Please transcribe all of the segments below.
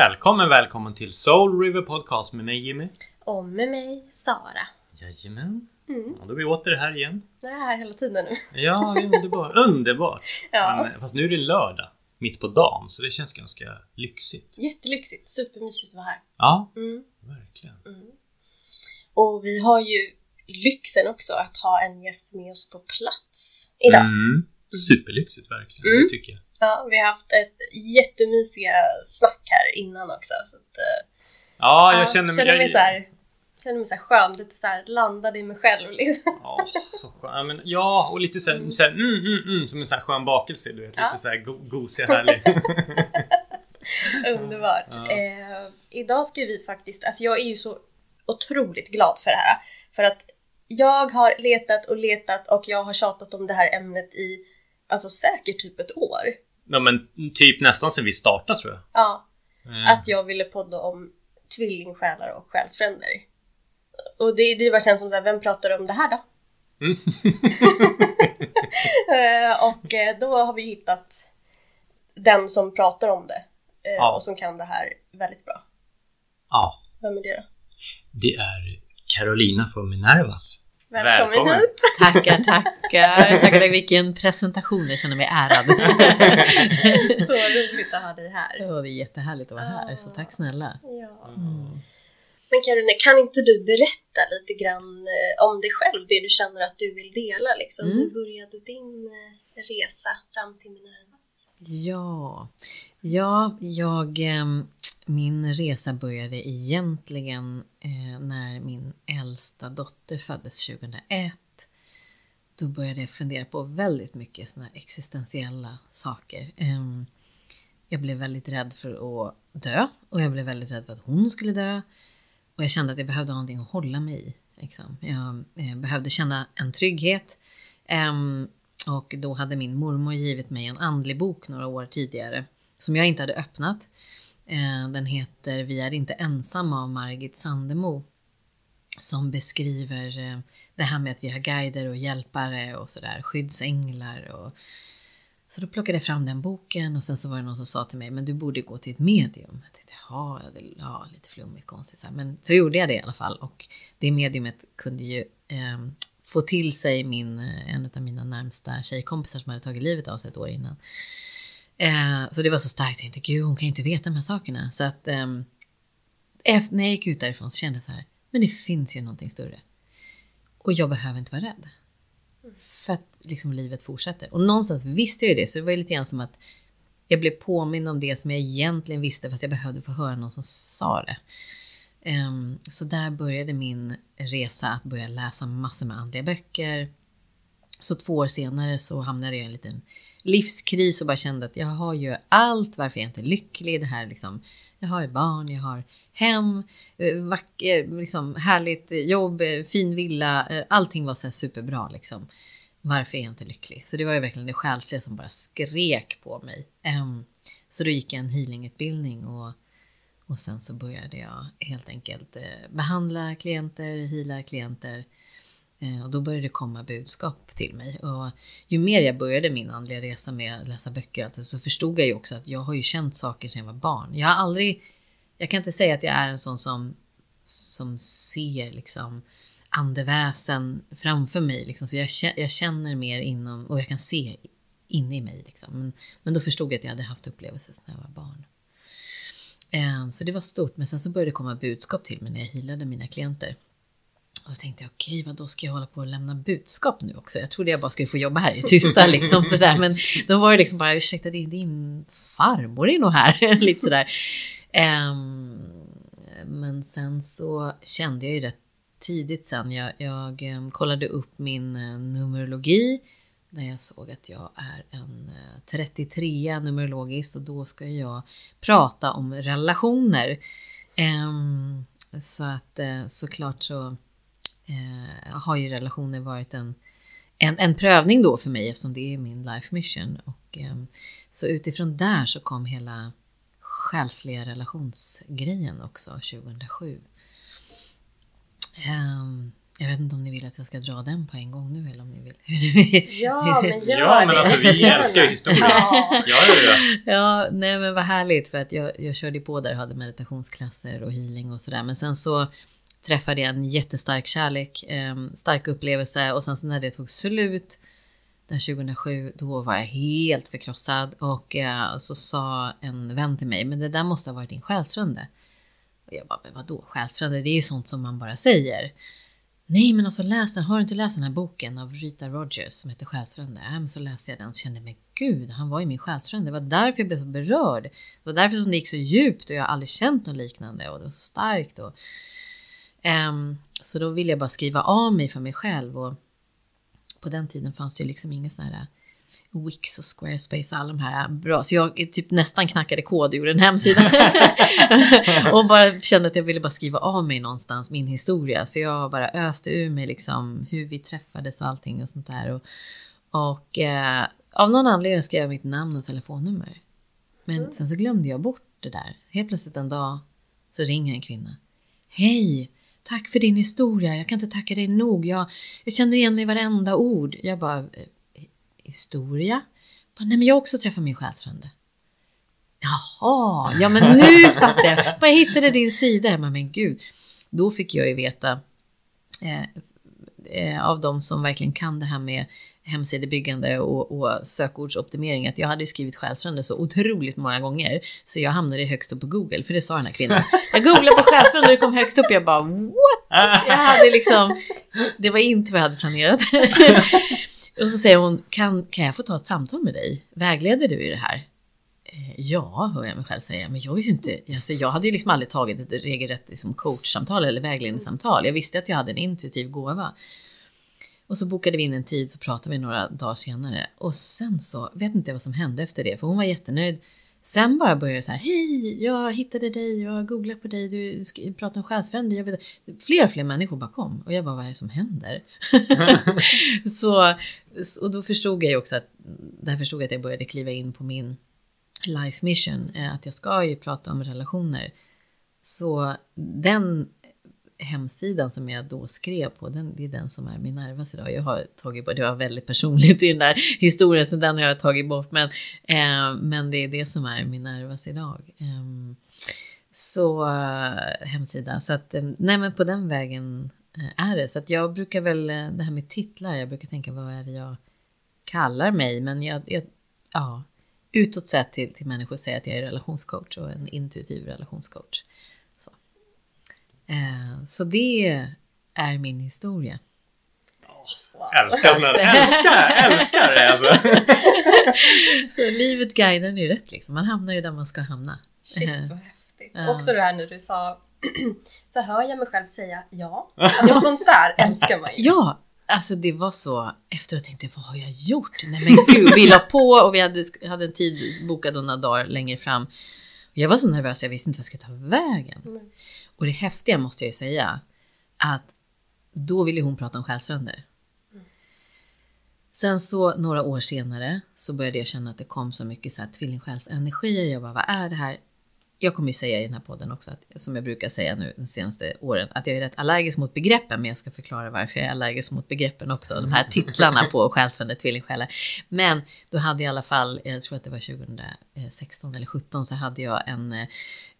Välkommen, välkommen till Soul River Podcast med mig Jimmy. Och med mig Sara. Jajamän. Mm. Ja, då är vi åter här igen. Jag är här hela tiden nu. Ja, det är underbart. underbart. Ja. Men, fast nu är det lördag. Mitt på dagen, så det känns ganska lyxigt. Jättelyxigt, supermysigt att vara här. Ja, Mm. verkligen. Och vi har ju lyxen också att ha en gäst med oss på plats idag. Mm. Superlyxigt verkligen, Mm. det tycker jag. Ja, vi har haft ett jättemysiga snack här innan också. Så att, eh, Ja, jag ja, känner mig... känner mig så här, känner mig så här skön, lite så här landad i mig själv liksom. Ja, så skön. Ja, men, ja, och lite såhär, så här, mm, mm, mm, som en sån här skön bakelse, du vet. Ja. Lite såhär go gosig, härlig. Underbart. Ja. Eh, idag ska vi faktiskt, alltså jag är ju så otroligt glad för det här. För att jag har letat och letat och jag har tjatat om det här ämnet i, alltså säkert typ ett år. Ja, men typ nästan sen vi startade tror jag. Ja, Eh, att jag ville podda om tvillingsjälar och själsfränder. Och det, det bara känns som så här, vem pratar om det här då? Mm. Eh, och eh, då har vi hittat den som pratar om det Ja. och som kan det här väldigt bra. ja, Vem är det då? det är Carolina från Minervas. Välkommen, Välkommen. hit! Tackar, tackar. Tackar, vilken presentation. Jag känner mig ärad. Så roligt att ha dig här. Ja, det är jättehärligt att vara här, så tack snälla. Ja. Mm. Men Karine, kan inte du berätta lite grann eh, om dig själv, det du känner att du vill dela liksom? Mm. Hur började din eh, resa fram till Minervas? Ja, ja jag, ehm, min resa började egentligen eh, när min äldsta dotter föddes 2001. Då började jag fundera på väldigt mycket såna existentiella saker. Eh, jag blev väldigt rädd för att dö och jag blev väldigt rädd för att hon skulle dö. Och jag kände att jag behövde ha någonting att hålla mig i. Liksom. Jag eh, behövde känna en trygghet. Ehm, och då hade min mormor givit mig en andlig bok några år tidigare som jag inte hade öppnat. Eh, den heter Vi är inte ensamma av Margit Sandemo. Som beskriver eh, det här med att vi har guider och hjälpare och sådär, skyddsänglar och så då plockade jag fram den boken och sen så var det någon som sa till mig, men du borde gå till ett medium. Jag tänkte, ja, det, ja lite flummigt, konstigt så här. Men så gjorde jag det i alla fall och det mediumet kunde ju eh, få till sig min, eh, en av mina närmsta tjejkompisar som hade tagit livet av sig ett år innan. Eh, så det var så starkt, jag tänkte, gud hon kan ju inte veta de här sakerna. Så att eh, efter, när jag gick ut därifrån så kände jag så här, men det finns ju någonting större. Och jag behöver inte vara rädd. För att liksom livet fortsätter. Och någonstans visste jag ju det, så det var ju lite grann som att jag blev påmind om det som jag egentligen visste, fast jag behövde få höra någon som sa det. Ehm, så där började min resa att börja läsa massor med andliga böcker. Så två år senare så hamnade jag i en liten livskris och bara kände att jag har ju allt, varför är jag inte lycklig? Det här liksom, jag har barn, jag har hem, eh, vacker, eh, liksom, härligt jobb, eh, fin villa, allting var så här superbra liksom. Varför är jag inte lycklig? Så det var ju verkligen det själsliga som bara skrek på mig. Ehm, så då gick jag en healingutbildning och, och sen så började jag helt enkelt behandla klienter, heala klienter. Eh, och då började det komma budskap till mig. Och ju mer jag började min andliga resa med att läsa böcker alltså, så förstod jag ju också att jag har ju känt saker sedan jag var barn. Jag har aldrig, jag kan inte säga att jag är en sån som, som ser liksom andeväsen framför mig. Liksom. Så jag, jag känner mer inom, och jag kan se inne i mig. Liksom. Men, men då förstod jag att jag hade haft upplevelser sedan jag var barn. Eh, så det var stort. Men sen så började det komma budskap till mig när jag healade mina klienter. Och då tänkte jag, okej, vad då ska jag hålla på och lämna budskap nu också? Jag trodde jag bara skulle få jobba här i tysta liksom sådär. Men då var det liksom bara, ursäkta, din, din farmor är nog här. Lite sådär. Ehm, men sen så kände jag ju rätt tidigt sen, jag, jag em, kollade upp min eh, numerologi. Där jag såg att jag är en eh, 33 numerologiskt och då ska jag prata om relationer. Ehm, så att eh, såklart så eh, har ju relationer varit en, en, en prövning då för mig eftersom det är min life mission. Och, eh, så utifrån där så kom hela själsliga relationsgrejen också 2007. Ehm, Jag vet inte om ni vill att jag ska dra den på en gång nu eller om ni vill. Ja, men gör Ja, men det. alltså vi älskar ju historia. Ja. Ja, ja, ja. Ja, nej men vad härligt för att jag, jag körde på där och hade meditationsklasser och healing och sådär. Men sen så träffade jag en jättestark kärlek, eh, stark upplevelse och sen så när det tog slut den 2007, då var jag helt förkrossad och eh, så sa en vän till mig, men det där måste ha varit din själsrunde. Och jag bara, men vadå själsrunde? Det är ju sånt som man bara säger. Nej men alltså läs den, har du inte läst den här boken av Rita Rogers som heter Själsfrände? Ja men så läste jag den och kände, men gud, han var ju min själsfrände. Det var därför jag blev så berörd. Det var därför som det gick så djupt och jag har aldrig känt något liknande och det var så starkt. Och, Ehm, så då ville jag bara skriva av mig för mig själv och på den tiden fanns det ju liksom inga sådana här Wix och Squarespace och alla de här bra. Så jag typ nästan knackade kod och gjorde en hemsida. och bara kände att jag ville bara skriva av mig någonstans min historia. Så jag bara öste ur mig liksom hur vi träffades och allting och sånt där. Och, och eh, av någon anledning skrev jag mitt namn och telefonnummer. Men sen så glömde jag bort det där. Helt plötsligt en dag så ringer en kvinna. Hej! Tack för din historia. Jag kan inte tacka dig nog. Jag, jag känner igen mig i varenda ord. Jag bara, eh, historia? Bara, Nej, men jag har också träffat min själsfrände. Jaha, ja men nu fattar jag. Bara, Jag hittade din sida. Jag bara, men gud. Då fick jag ju veta eh, eh, av de som verkligen kan det här med hemsidebyggande och, och sökordsoptimering att jag hade skrivit själsfrände så otroligt många gånger så jag hamnade högst upp på Google för det sa den här kvinnan. Jag googlade på själsfrände och det kom högst upp jag bara what? Jag hade liksom, det var inte vad jag hade planerat. och så säger hon, kan, kan jag få ta ett samtal med dig? Vägleder du i det här? Eh, ja, hör jag mig själv säga. Men jag visste inte. Alltså, jag hade ju liksom aldrig tagit ett regelrätt liksom, coachsamtal eller vägledningssamtal. Jag visste att jag hade en intuitiv gåva. Och så bokade vi in en tid så pratade vi några dagar senare. Och sen så, vet inte vad som hände efter det, för hon var jättenöjd. Sen bara började det så här, hej, jag hittade dig, jag har googlat på dig, du pratar om själsfränder. Jag vet, fler och fler människor bara kom. Och jag bara, vad är det som händer? så, och då förstod jag ju också att, där förstod jag att jag började kliva in på min life mission, eh, att jag ska ju prata om relationer. Så den hemsidan som jag då skrev på, den, det är den som är min nervas idag. Jag har tagit bort, det var väldigt personligt i den där historien, så den har jag tagit bort. Men, eh, men det är det som är min nervas idag. Ehm, eh, så hemsidan, hemsida, så att eh, nej men på den vägen eh, är det. Så att jag brukar väl, eh, det här med titlar, jag brukar tänka vad är det jag kallar mig? Men jag, jag ja, utåt sett till, till människor säger att jag är relationscoach och en intuitiv relationscoach. Så, eh, så det är min historia. Älskar såna där. Älskar, älskar det alltså. Så livet guidar ju rätt liksom. Man hamnar ju där man ska hamna. Shit vad häftigt. Ja. Också det här när du sa så hör jag mig själv säga ja. Alltså sånt där älskar man ju. Ja, alltså det var så. Efteråt tänkte jag, vad har jag gjort? Nej men gud, vi la på och vi hade, hade en tid bokad några dagar längre fram. Jag var så nervös, jag visste inte vad jag skulle ta vägen. Mm. Och det häftiga måste jag ju säga, att då ville hon prata om själsfränder. Sen så några år senare så började jag känna att det kom så mycket så här tvillingsjälsenergier. Jag bara, vad är det här? Jag kommer ju säga i den här podden också, att, som jag brukar säga nu de senaste åren, att jag är rätt allergisk mot begreppen, men jag ska förklara varför jag är allergisk mot begreppen också. De här titlarna på själsfränder, tvillingsjälar. Men då hade jag i alla fall, jag tror att det var 2016 eller 17 så hade jag en,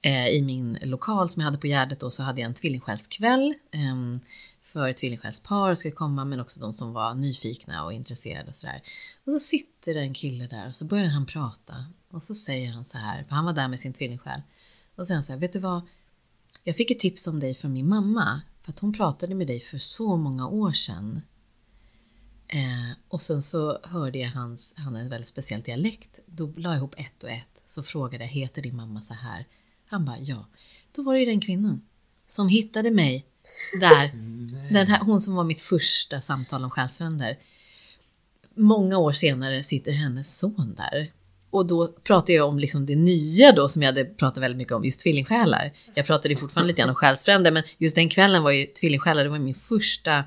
eh, i min lokal som jag hade på Gärdet då, så hade jag en tvillingsjälskväll. ehm, för tvillingsjälspar skulle komma, men också de som var nyfikna och intresserade och sådär. Och så sitter det en kille där och så börjar han prata. Och så säger han så här, för han var där med sin tvillingsjäl. Och så säger han så här, vet du vad? Jag fick ett tips om dig från min mamma. För att hon pratade med dig för så många år sedan. Eh, och sen så hörde jag hans, han har en väldigt speciell dialekt. Då la jag ihop ett och ett. Så frågade jag, heter din mamma så här? Han bara, ja. Då var det ju den kvinnan som hittade mig där. Den här, hon som var mitt första samtal om själsfränder. Många år senare sitter hennes son där. Och då pratar jag om liksom det nya då som jag hade pratat väldigt mycket om, just tvillingsjälar. Jag pratade fortfarande lite grann om själsfränder, men just den kvällen var ju tvillingsjälar, det var min första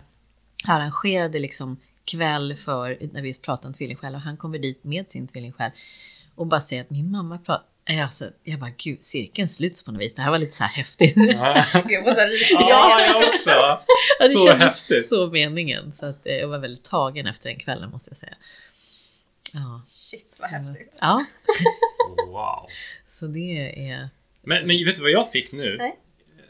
arrangerade liksom kväll för, när vi pratade om tvillingsjälar. Och han kommer dit med sin tvillingsjäl och bara säger att min mamma pra- Alltså, jag bara, gud, cirkeln sluts på något vis. Det här var lite så här häftigt. Ja, Jag får så här ja jag också. Ja, det Så kändes häftigt. så meningen. Så att, eh, jag var väldigt tagen efter den kvällen måste jag säga. Ja, Shit vad så- häftigt. Ja, Wow. så det är... Men, men vet du vad jag fick nu? Nej.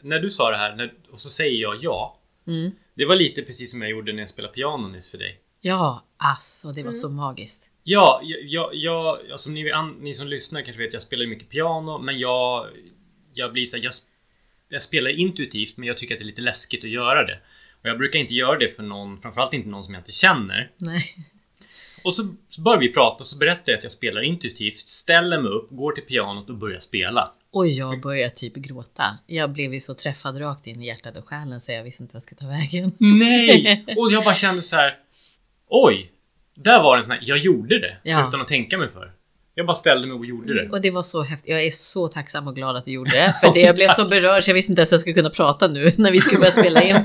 När du sa det här när, och så säger jag ja. Mm. Det var lite precis som jag gjorde när jag spelade piano nyss för dig. Ja, alltså det var så magiskt. Ja, jag, jag, jag alltså ni, ni som lyssnar kanske vet jag spelar mycket piano men jag Jag blir så jag, jag spelar intuitivt men jag tycker att det är lite läskigt att göra det. Och jag brukar inte göra det för någon, framförallt inte någon som jag inte känner. Nej. Och så, så börjar vi prata så berättar jag att jag spelar intuitivt, ställer mig upp, går till pianot och börjar spela. Och jag började typ gråta. Jag blev ju så träffad rakt in i hjärtat och själen så jag visste inte vad jag skulle ta vägen. Nej! Och jag bara kände så här. Oj! Där var en sån här, jag gjorde det Ja. utan att tänka mig för. Jag bara ställde mig och gjorde det. Och det var så häftigt. Jag är så tacksam och glad att du gjorde det. För det, jag blev så berörd så jag visste inte ens att jag skulle kunna prata nu när vi skulle börja spela in.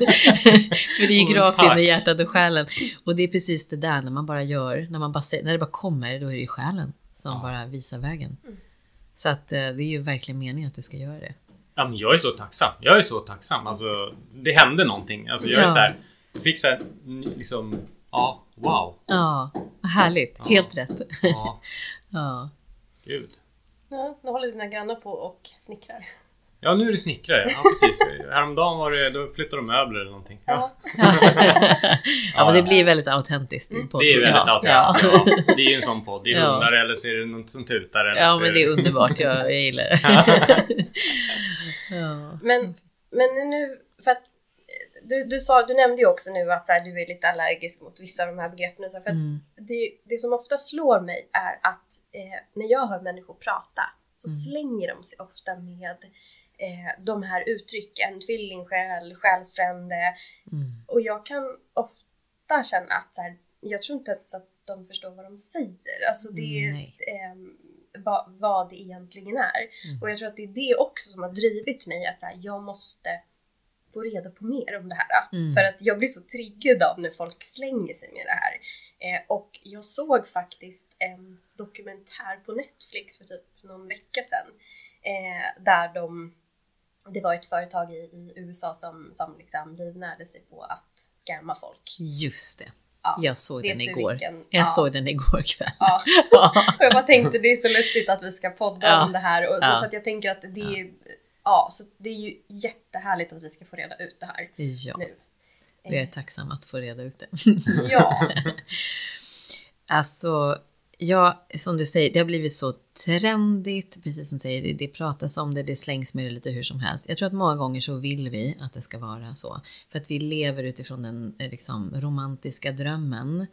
för det gick rakt tack. in i hjärtat och själen. Och det är precis det där när man bara gör, när, man bara, när det bara kommer, då är det ju själen som Ja. bara visar vägen. Så att eh, det är ju verkligen meningen att du ska göra det. Ja, men jag är så tacksam. Jag är så tacksam. Alltså, det hände någonting. Alltså, jag är Ja. så här. Jag fick så här, liksom, ja, wow. Ja, härligt. Ja. Helt rätt. Ja, Ja. gud. Ja, nu håller dina grannar på och snickrar. Ja, nu är det snickrare. Ja, precis. Häromdagen var det, då flyttade de möbler eller någonting. Ja, ja, men det blir väldigt autentiskt i en podd. det är väldigt ja. autentiskt. Ja. Ja. Det är ju en sån podd. Det är Ja. hundar eller så är det något som tutar. Eller ja, men det är underbart. Jag, jag gillar det. ja. Men, men nu, för att du, du, sa, du nämnde ju också nu att så här, du är lite allergisk mot vissa av de här begreppen. Så här, för att Mm. det, det som ofta slår mig är att eh, när jag hör människor prata så Mm. slänger de sig ofta med eh, de här uttrycken, tvillingsjäl, själsfrände. Mm. Och jag kan ofta känna att så här, jag tror inte ens att de förstår vad de säger. Alltså det, va, vad det egentligen är. Mm. Och jag tror att det är det också som har drivit mig att så här, jag måste få reda på mer om det här. Mm. För att jag blir så triggad av när folk slänger sig med det här. Eh, och jag såg faktiskt en dokumentär på Netflix för typ någon vecka sedan. Eh, där de, det var ett företag i, i USA som, som liksom livnärde sig på att scamma folk. Just det. Ja, Jag såg den igår. vilken? Jag Ja. såg den igår kväll. Ja. Och jag bara tänkte det är så lustigt att vi ska podda om det här. Och, Ja. Så att jag tänker att det är, ja, så det är ju jättehärligt att vi ska få reda ut det här ja, nu. jag är tacksam att få reda ut det. Ja, Alltså, ja, som du säger, det har blivit så trendigt, precis som du säger, det, det pratas om det, det slängs med det lite hur som helst. Jag tror att många gånger så vill vi att det ska vara så. För att vi lever utifrån den eh, liksom, romantiska drömmen.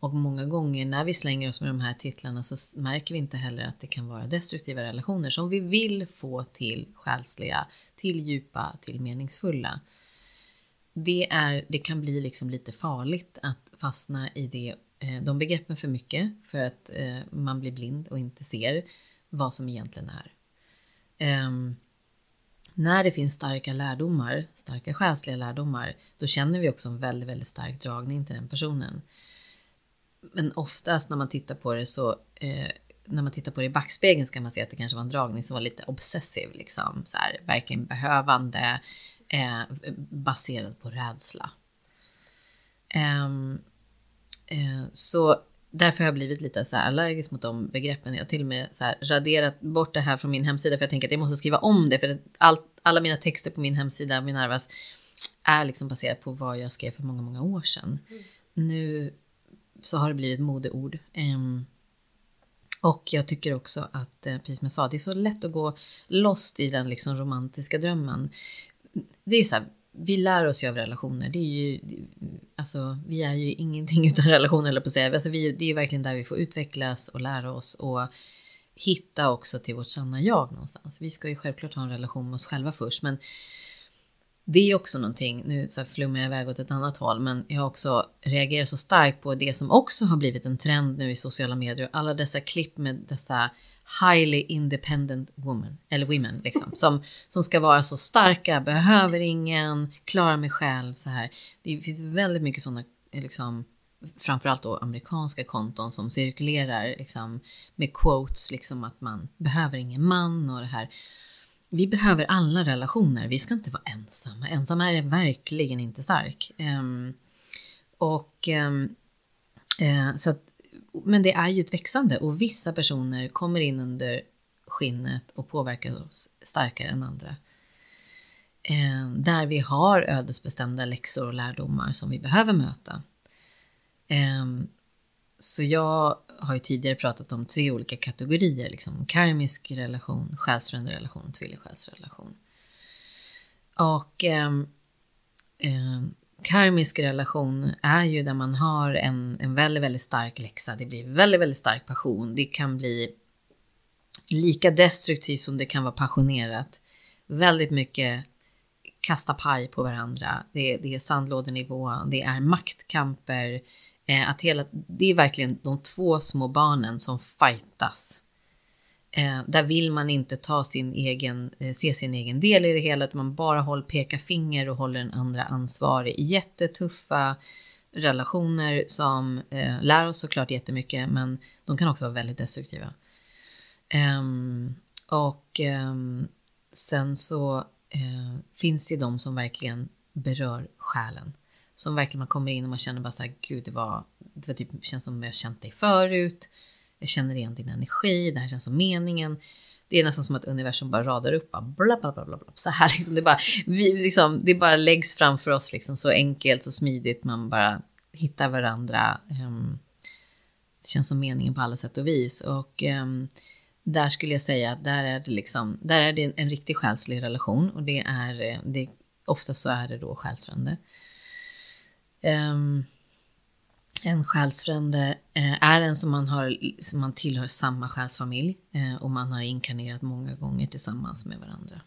Och många gånger när vi slänger oss med de här titlarna så märker vi inte heller att det kan vara destruktiva relationer som vi vill få till själsliga, till djupa, till meningsfulla. Det, är, det kan bli liksom lite farligt att fastna i det, eh, de begreppen för mycket för att eh, man blir blind och inte ser vad som egentligen är. Um, när det finns starka lärdomar, starka själsliga lärdomar, då känner vi också en väldigt, väldigt stark dragning till den personen. Men oftast när man tittar på det så, eh, när man tittar på det i backspegeln så kan man se att det kanske var en dragning som var lite obsessiv, liksom så här, verkligen behövande, eh, baserad på rädsla. Ehm, eh, så därför har jag blivit lite så allergisk mot de begreppen. Jag har till och med så här raderat bort det här från min hemsida för jag tänker att jag måste skriva om det för att allt, alla mina texter på min hemsida, Minervas, är liksom baserat på vad jag skrev för många, många år sedan. Nu så har det blivit modeord. Ehm, och jag tycker också att, eh, precis som jag sa, det är så lätt att gå lost i den liksom romantiska drömmen. Det är så här, vi lär oss ju av relationer. Det är ju, alltså, vi är ju ingenting utan relationer, eller på att säga. Alltså, vi, det är verkligen där vi får utvecklas och lära oss och hitta också till vårt sanna jag någonstans. Vi ska ju självklart ha en relation med oss själva först, men det är också någonting, nu så här flummar jag iväg åt ett annat håll, men jag också reagerat så starkt på det som också har blivit en trend nu i sociala medier. Alla dessa klipp med dessa highly independent women, eller women liksom, som, som ska vara så starka, behöver ingen, klarar mig själv så här. Det finns väldigt mycket sådana liksom, framförallt då amerikanska konton som cirkulerar liksom, med quotes, liksom att man behöver ingen man och det här. Vi behöver alla relationer, vi ska inte vara ensamma. Ensam är verkligen inte stark. Um, och um, uh, så att, Men det är ju ett växande och vissa personer kommer in under skinnet och påverkar oss starkare än andra. Um, där vi har ödesbestämda läxor och lärdomar som vi behöver möta. Så jag har ju tidigare pratat om tre olika kategorier, liksom karmisk relation, själsfrände relation och tvillingsjälsrelation. Och eh, eh, karmisk relation är ju där man har en, en väldigt, väldigt stark läxa. Det blir väldigt, väldigt stark passion. Det kan bli lika destruktivt som det kan vara passionerat. Väldigt mycket kasta paj på varandra. Det, det är sandlådenivå, det är maktkamper. Eh, att hela, det är verkligen de två små barnen som fightas. Eh, där vill man inte ta sin egen, eh, se sin egen del i det hela, utan man bara håller, pekar finger och håller den andra ansvarig. Jättetuffa relationer som eh, lär oss såklart jättemycket, men de kan också vara väldigt destruktiva. Ehm, och ehm, sen så eh, finns det ju de som verkligen berör själen. Som verkligen man kommer in och man känner bara så här, gud det var, det var typ, känns som jag känt dig förut. Jag känner igen din energi, det här känns som meningen. Det är nästan som att universum bara radar upp, bara bla bla bla bla, bla. så här liksom. Det bara, vi, liksom, det bara läggs framför oss liksom så enkelt, så smidigt, man bara hittar varandra. Ehm, det känns som meningen på alla sätt och vis. Och ehm, där skulle jag säga att där är det liksom, där är det en riktig själslig relation och det är, eh, det, ofta så är det då själsfrände. Um, en själsfrände uh, är en som man, har, som man tillhör samma själsfamilj uh, och man har inkarnerat många gånger tillsammans med varandra.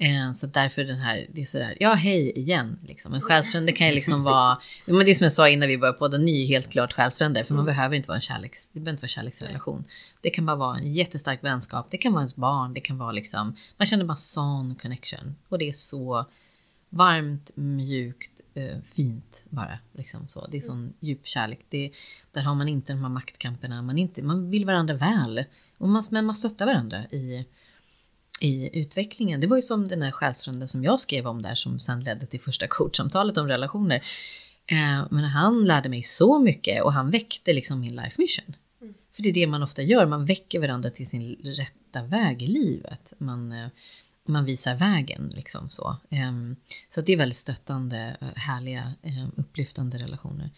Eh, så därför den här, det är sådär, ja hej igen. Liksom. En själsfrände kan ju liksom vara, men det är som jag sa innan vi började podda, ni är ju helt klart själsfränder, för man mm. behöver inte vara en kärleks, det behöver inte vara kärleksrelation. Det kan bara vara en jättestark vänskap, det kan vara ens barn, det kan vara liksom, man känner bara sån connection. Och det är så varmt, mjukt, eh, fint bara. Liksom så. Det är sån djup kärlek. Det, där har man inte de här maktkamperna, man, inte, man vill varandra väl. Och man, men man stöttar varandra i i utvecklingen. Det var ju som den här själsfränden som jag skrev om där som sen ledde till första coachsamtalet om relationer. Eh, men han lärde mig så mycket och han väckte liksom min life mission. Mm. För det är det man ofta gör, man väcker varandra till sin rätta väg i livet. Man, eh, man visar vägen liksom så. Eh, så det är väldigt stöttande, härliga, eh, upplyftande relationer.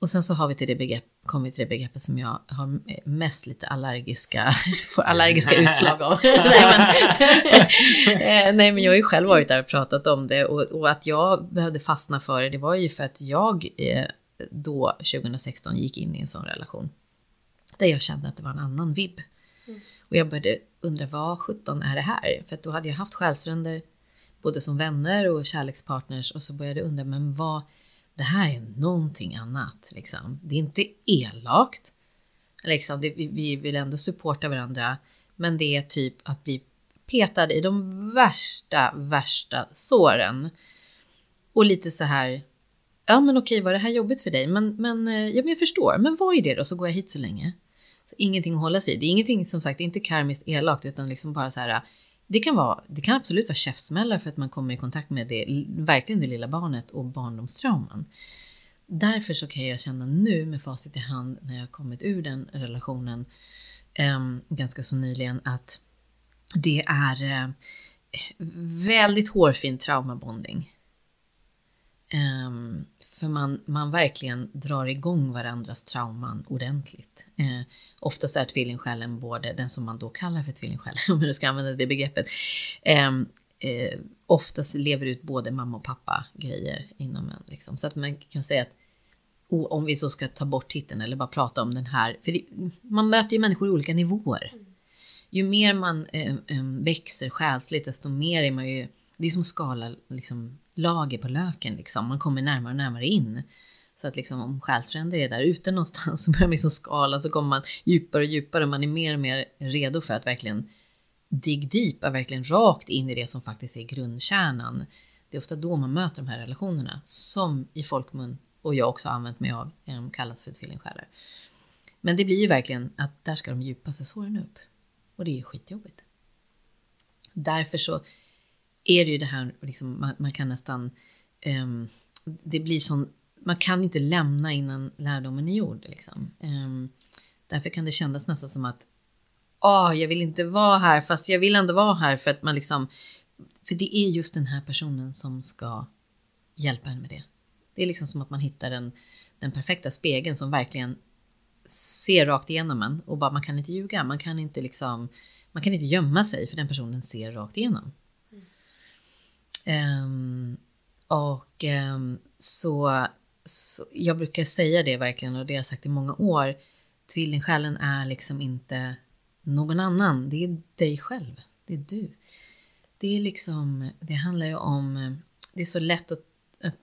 Och sen så har vi till det begrepp, kommer vi till det begreppet som jag har mest lite allergiska, får allergiska utslag av. nej, men, eh, nej, men jag har ju själv varit där och pratat om det och, och, att jag behövde fastna för det, det var ju för att jag eh, då 2016 gick in i en sån relation. Där jag kände att det var en annan vibb. Mm. Och jag började undra vad 17 är det här? För att då hade jag haft själsrunder både som vänner och kärlekspartners och så började jag undra men vad det här är någonting annat. Liksom. Det är inte elakt. Liksom, det, vi, vi vill ändå supporta varandra. Men det är typ att bli petad i de värsta, värsta såren. Och lite så här, ja men okej var det här jobbigt för dig? Men, men, eh, ja, men jag förstår, men vad är det då? Så går jag hit så länge. Ingenting att hålla sig i. Det är ingenting som sagt, inte karmiskt elakt utan liksom bara så här, det kan, vara, det kan absolut vara käftsmällar för att man kommer i kontakt med det, verkligen det lilla barnet och barndomstrauman. Därför så kan jag känna nu med facit i hand när jag kommit ur den relationen eh, ganska så nyligen att det är eh, väldigt hårfin traumabonding. Eh, för man, man verkligen drar igång varandras trauman ordentligt. Eh, oftast är tvillingsjälen både den som man då kallar för tvillingsjäl, om du ska använda det begreppet. Eh, eh, oftast lever ut både mamma och pappa grejer inom en. Liksom. Så att man kan säga att om vi så ska ta bort titeln eller bara prata om den här, för det, man möter ju människor i olika nivåer. Ju mer man eh, eh, växer själsligt, desto mer är man ju, det är som att skala liksom, lager på löken liksom. Man kommer närmare och närmare in. Så att liksom om själsfränder är där ute någonstans så börjar man liksom skala så kommer man djupare och djupare. Man är mer och mer redo för att verkligen dig deep, verkligen rakt in i det som faktiskt är grundkärnan. Det är ofta då man möter de här relationerna som i folkmun och jag också använt mig av, eh, kallas för tvillingsjälar. Men det blir ju verkligen att där ska de djupaste såren upp. Och det är skitjobbigt. Därför så är det ju det här, liksom, man, man kan nästan... Um, det blir sån... Man kan inte lämna innan lärdomen är gjord. Liksom. Um, därför kan det kännas nästan som att oh, jag vill inte vara här, fast jag vill ändå vara här för att man liksom... För det är just den här personen som ska hjälpa en med det. Det är liksom som att man hittar den, den perfekta spegeln som verkligen ser rakt igenom en och bara man kan inte ljuga. Man kan inte liksom man kan inte gömma sig för den personen ser rakt igenom. Um, och um, så, så, jag brukar säga det verkligen och det har jag sagt i många år. Tvillingsjälen är liksom inte någon annan. Det är dig själv. Det är du. Det är liksom, det handlar ju om, det är så lätt att, att,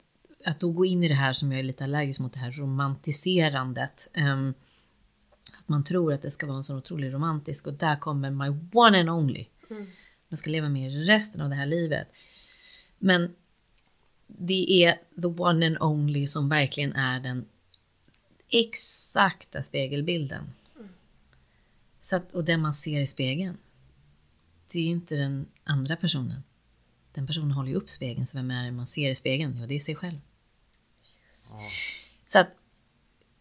att då gå in i det här som jag är lite allergisk mot, det här romantiserandet. Um, man tror att det ska vara en så otroligt romantisk och där kommer my one and only. Mm. Man ska leva med resten av det här livet. Men det är the one and only som verkligen är den exakta spegelbilden. Mm. Så att, och den man ser i spegeln. Det är inte den andra personen. Den personen håller ju upp spegeln, så vem är det man ser i spegeln? Ja, det är sig själv. Så att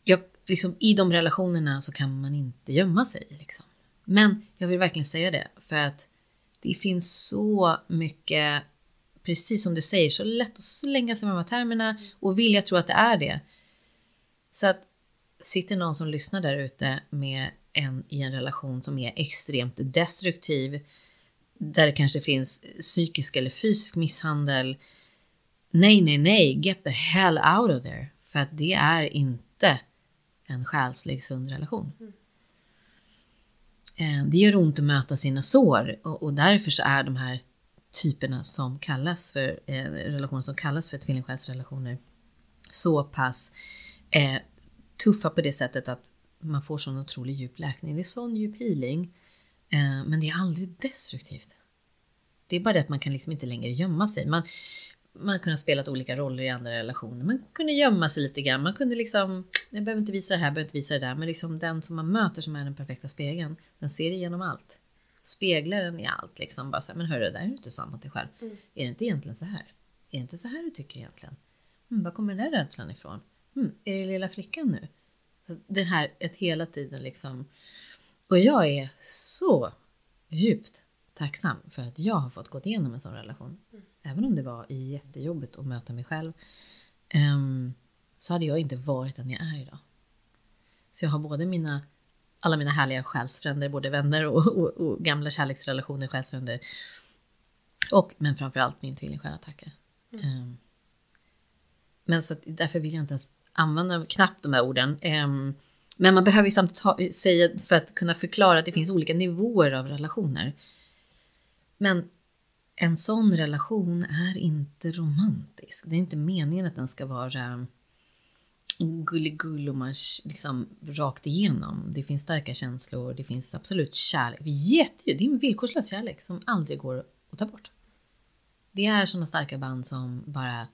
jag liksom, i de relationerna så kan man inte gömma sig. Liksom. Men jag vill verkligen säga det, för att det finns så mycket, precis som du säger, så lätt att slänga sig med de här termerna och vilja tro att det är det. Så att sitter någon som lyssnar där ute med en i en relation som är extremt destruktiv, där det kanske finns psykisk eller fysisk misshandel. Nej, nej, nej, get the hell out of there. För att det är inte en själslig sund relation. Mm. Det gör ont att möta sina sår och, och, därför så är de här typerna som kallas för eh, relationer som kallas för tvillingsjälsrelationer så pass eh, tuffa på det sättet att man får sån otrolig djup läkning. Det är sån djup healing. Eh, men det är aldrig destruktivt. Det är bara det att man kan liksom inte längre gömma sig. Man, man kunde ha spelat olika roller i andra relationer. Man kunde gömma sig lite grann. Man kunde liksom, jag behöver inte visa det här, jag behöver inte visa det där. Men liksom den som man möter som är den perfekta spegeln, den ser igenom allt. Speglar den i allt liksom. Bara så här, men hörru, det där är inte mot dig själv. Mm. Är det inte egentligen så här? Är det inte så här du tycker egentligen? Mm, var kommer den där rädslan ifrån? Mm, är det lilla flickan nu? Den här, ett hela tiden liksom. Och jag är så djupt tacksam för att jag har fått gå igenom en sån relation. Mm även om det var jättejobbigt att möta mig själv, um, så hade jag inte varit den jag är idag. Så jag har både mina, alla mina härliga själsfränder, både vänner och, och, och gamla kärleksrelationer, själsfränder. Och, men framförallt min tvillingsjäl att tacka. Mm. Um, men så att, därför vill jag inte ens använda knappt de här orden. Um, men man behöver ju samtidigt ha, säga, för att kunna förklara att det finns olika nivåer av relationer. Men en sån relation är inte romantisk. Det är inte meningen att den ska vara gulligull och man liksom rakt igenom. Det finns starka känslor, det finns absolut kärlek. Jätte, det är en villkorslös kärlek som aldrig går att ta bort. Det är sådana starka band som bara...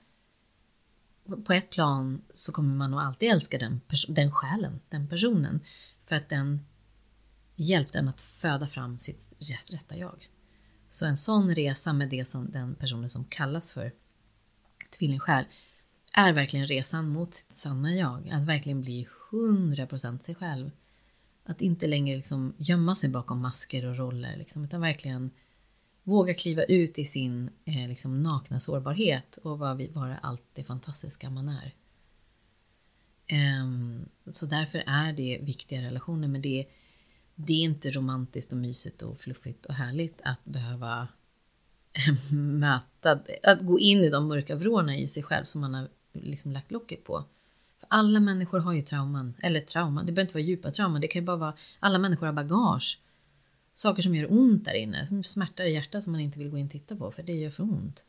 På ett plan så kommer man nog alltid älska den, den själen, den personen. För att den hjälpte en att föda fram sitt rätta jag. Så en sån resa med det som den personen som kallas för tvillingsjäl är verkligen resan mot sitt sanna jag. Att verkligen bli 100% sig själv. Att inte längre liksom gömma sig bakom masker och roller, liksom, utan verkligen våga kliva ut i sin eh, liksom, nakna sårbarhet och vara allt det fantastiska man är. Um, så därför är det viktiga relationer, men det det är inte romantiskt och mysigt och fluffigt och härligt att behöva möta, att gå in i de mörka vrårna i sig själv som man har liksom lagt locket på. För alla människor har ju trauman, eller trauma, det behöver inte vara djupa trauman, det kan ju bara vara, alla människor har bagage. Saker som gör ont där inne, som smärtar i hjärtat som man inte vill gå in och titta på för det gör för ont.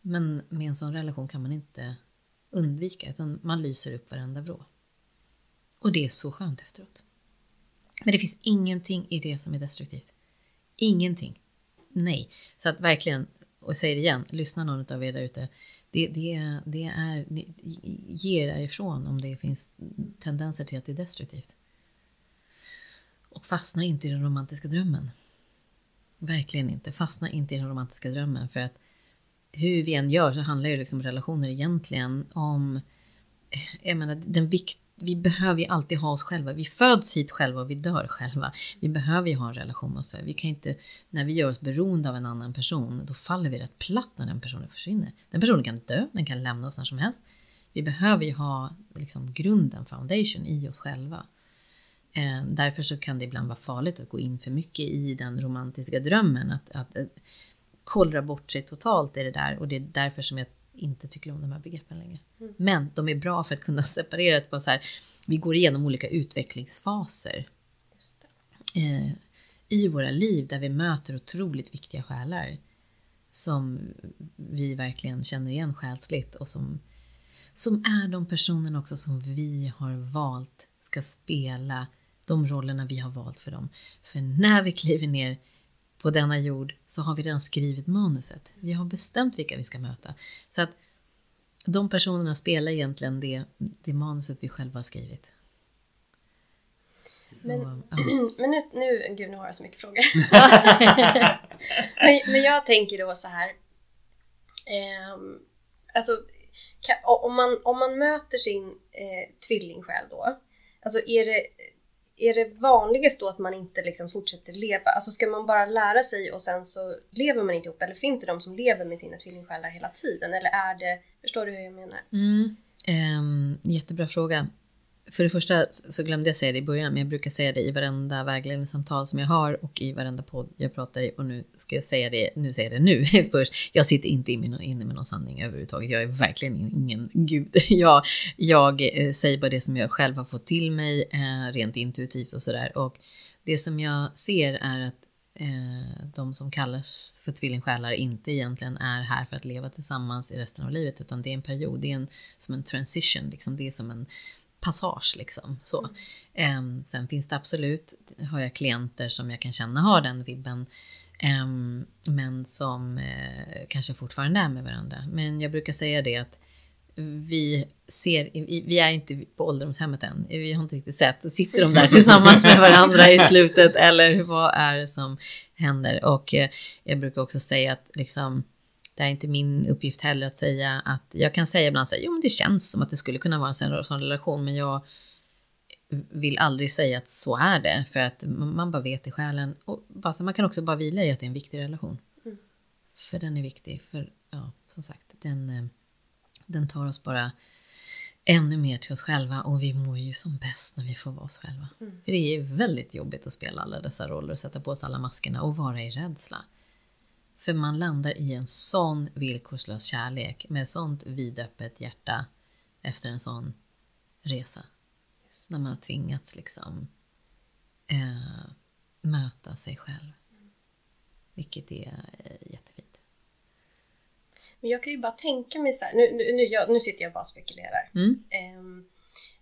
Men med en sån relation kan man inte undvika, utan man lyser upp varenda vrå. Och det är så skönt efteråt. Men det finns ingenting i det som är destruktivt. Ingenting. Nej. Så att verkligen, och jag säger det igen, lyssna någon av er där ute. Det, det, det är, ge därifrån om det finns tendenser till att det är destruktivt. Och fastna inte i den romantiska drömmen. Verkligen inte. Fastna inte i den romantiska drömmen. För att hur vi än gör så handlar ju liksom relationer egentligen om... Jag menar, den vikt, vi behöver ju alltid ha oss själva. Vi föds hit själva och vi dör själva. Vi behöver ju ha en relation med oss själva. Vi kan inte, när vi gör oss beroende av en annan person, då faller vi rätt platt när den personen försvinner. Den personen kan dö, den kan lämna oss när som helst. Vi behöver ju ha liksom, grunden, foundation, i oss själva. Eh, därför så kan det ibland vara farligt att gå in för mycket i den romantiska drömmen. Att, att, att kollra bort sig totalt i det där och det är därför som jag inte tycker om de här begreppen längre. Mm. Men de är bra för att kunna separera det på så här, vi går igenom olika utvecklingsfaser. Eh, I våra liv där vi möter otroligt viktiga själar. Som vi verkligen känner igen själsligt och som, som är de personerna också som vi har valt ska spela de rollerna vi har valt för dem. För när vi kliver ner på denna jord så har vi redan skrivit manuset. Vi har bestämt vilka vi ska möta. Så att de personerna spelar egentligen det, det manuset vi själva har skrivit. Så, men, ja. men nu, nu, gud nu har jag så mycket frågor. men, men jag tänker då så här. Eh, alltså, kan, om, man, om man möter sin eh, tvillingsjäl då. Alltså är det är det vanligast då att man inte liksom fortsätter leva? Alltså ska man bara lära sig och sen så lever man inte ihop? Eller finns det de som lever med sina tvillingsjälar hela tiden? Eller är det, förstår du hur jag menar? Mm, um, jättebra fråga. För det första så glömde jag säga det i början, men jag brukar säga det i varenda vägledningssamtal som jag har och i varenda podd jag pratar i. Och nu ska jag säga det, nu säger jag det nu först. Jag sitter inte inne med någon sanning överhuvudtaget. Jag är verkligen ingen gud. Jag, jag eh, säger bara det som jag själv har fått till mig, eh, rent intuitivt och sådär. Och det som jag ser är att eh, de som kallas för tvillingsjälar inte egentligen är här för att leva tillsammans i resten av livet, utan det är en period, det är en, som en transition, liksom. det är som en passage liksom. Så. Um, sen finns det absolut, har jag klienter som jag kan känna har den vibben. Um, men som uh, kanske fortfarande är med varandra. Men jag brukar säga det att vi ser, vi är inte på ålderdomshemmet än. Vi har inte riktigt sett. Sitter de där tillsammans med varandra i slutet eller vad är det som händer? Och uh, jag brukar också säga att liksom det är inte min uppgift heller att säga att jag kan säga ibland så här, jo men det känns som att det skulle kunna vara en sån relation, men jag vill aldrig säga att så är det, för att man bara vet i själen. Och bara, man kan också bara vila i att det är en viktig relation. Mm. För den är viktig, för ja, som sagt, den, eh, den tar oss bara ännu mer till oss själva och vi mår ju som bäst när vi får vara oss själva. Mm. För det är väldigt jobbigt att spela alla dessa roller och sätta på sig alla maskerna och vara i rädsla. För man landar i en sån villkorslös kärlek med sånt vidöppet hjärta efter en sån resa. Just. När man har tvingats liksom eh, möta sig själv. Vilket är eh, jättefint. Men jag kan ju bara tänka mig så här, nu, nu, nu, jag, nu sitter jag bara och spekulerar. Mm. Um,